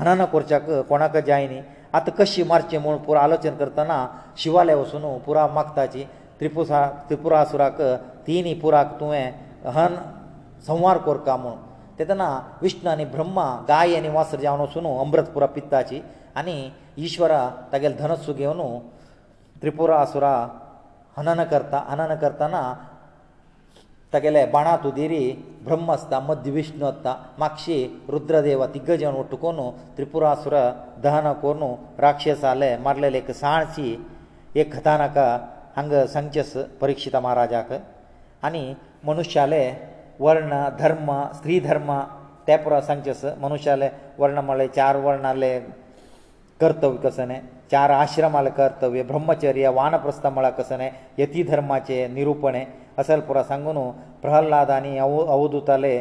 ಹಣನ ಪೋರ್ಚಾ કોನಕ ಜಾಯಿನಿ आतां कशी मारची म्हूण पुरो आलोचन करतना शिवालय वचून पुरा मागताची त्रिपुरा त्रिपुरासुराक तिनी पुराक तुवें हन संवार कोरका म्हूण तेतना विष्णू आनी ब्रह्मा गाय आनी वासर जावन वचून अमृत पुरा पित्ताची आनी इश्वरा तागेलें धनस्सु घेवन त्रिपुरासुरा हनन करता हनन करतना तागेले बाणात उदेरी ब्रह्म आसता मध्य विष्णू आसता मागशी रुद्रदेवा तिग्गजन उटकोन त्रिपुरासूर दहन कोरून राक्षस आले मारलेले एक साळची एक कथानक हांगा सांगचेस परिक्षिता महाराजाक आनी मनुश्याले वर्ण धर्म स्त्री धर्म ते पुरो सांगचेस मनुश्याले वर्ण म्हळे चार वर्ण आले कर्तव्य कसं न्हय चार आश्रम आले कर्तव्य ब्रह्मचर्य वानप्रस्थ म्हळ्यार कसं न्हय यती धर्माचे निरूपणे असेल पुरो सांगून प्रहल्लाद आनी अवदुताले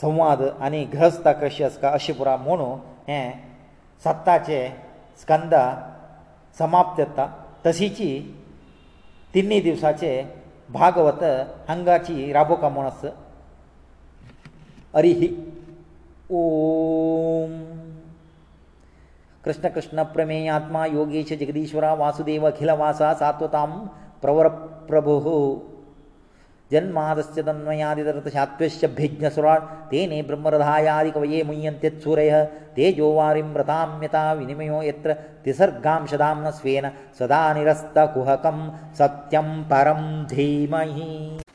संवाद आनी ग्रस्ता कशी आसता अशी पुरा म्हणू हें सत्ताचे स्कंदा समाप्त येता तशीची तिनी दिवसाचे भागवत हांगाची राबोका म्हूण आस अरिही ओम कृष्ण कृष्ण प्रमेय आत्मा योगेश जगदीश्वरा वासुदेव अखिल वासा सात्वतां प्रवर प्रभु ಜನ್ಮಾದಸ್ಯದನ್ವಯಾದಿತರತಶಾತ್ವಶ್ಯ ಭಿಜ್ಞಸುರಾ ತೇನೇ ಬ್ರಹ್ಮರಧಾಯಾದಿಕವಯೇ ಮುಯ್ಯಂತೆ ಸೂರಯ ತೇಜೋ ವಾರಿಂ ರಥಾಮ್ಯತಾ ವಿನಿಮಯೋ ಯತ್ರ ತಿಸರ್ಗಾಂಶದಾಂನ ಸ್ವೇನ ಸದಾ ನಿರಸ್ತ ಕುಹಕಂ ಸತ್ಯಂ ಪರಂ ಧೀಮಹಿ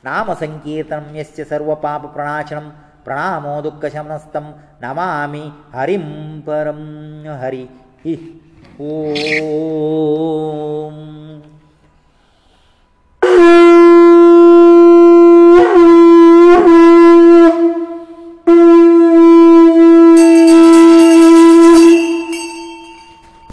ನಾಮ ಸಂಕೀರ್ತನಂ ಯಸ್ಯ ಸರ್ವ ಪಾಪ ಪ್ರಣಾಶನಂ ಪ್ರಣಾಮೋ ದುಃಖ ಶಮನಸ್ತಂ ನಮಾಮಿ ಹರಿಂ ಪರಂ ಹರಿ ಹಿ ಓಂ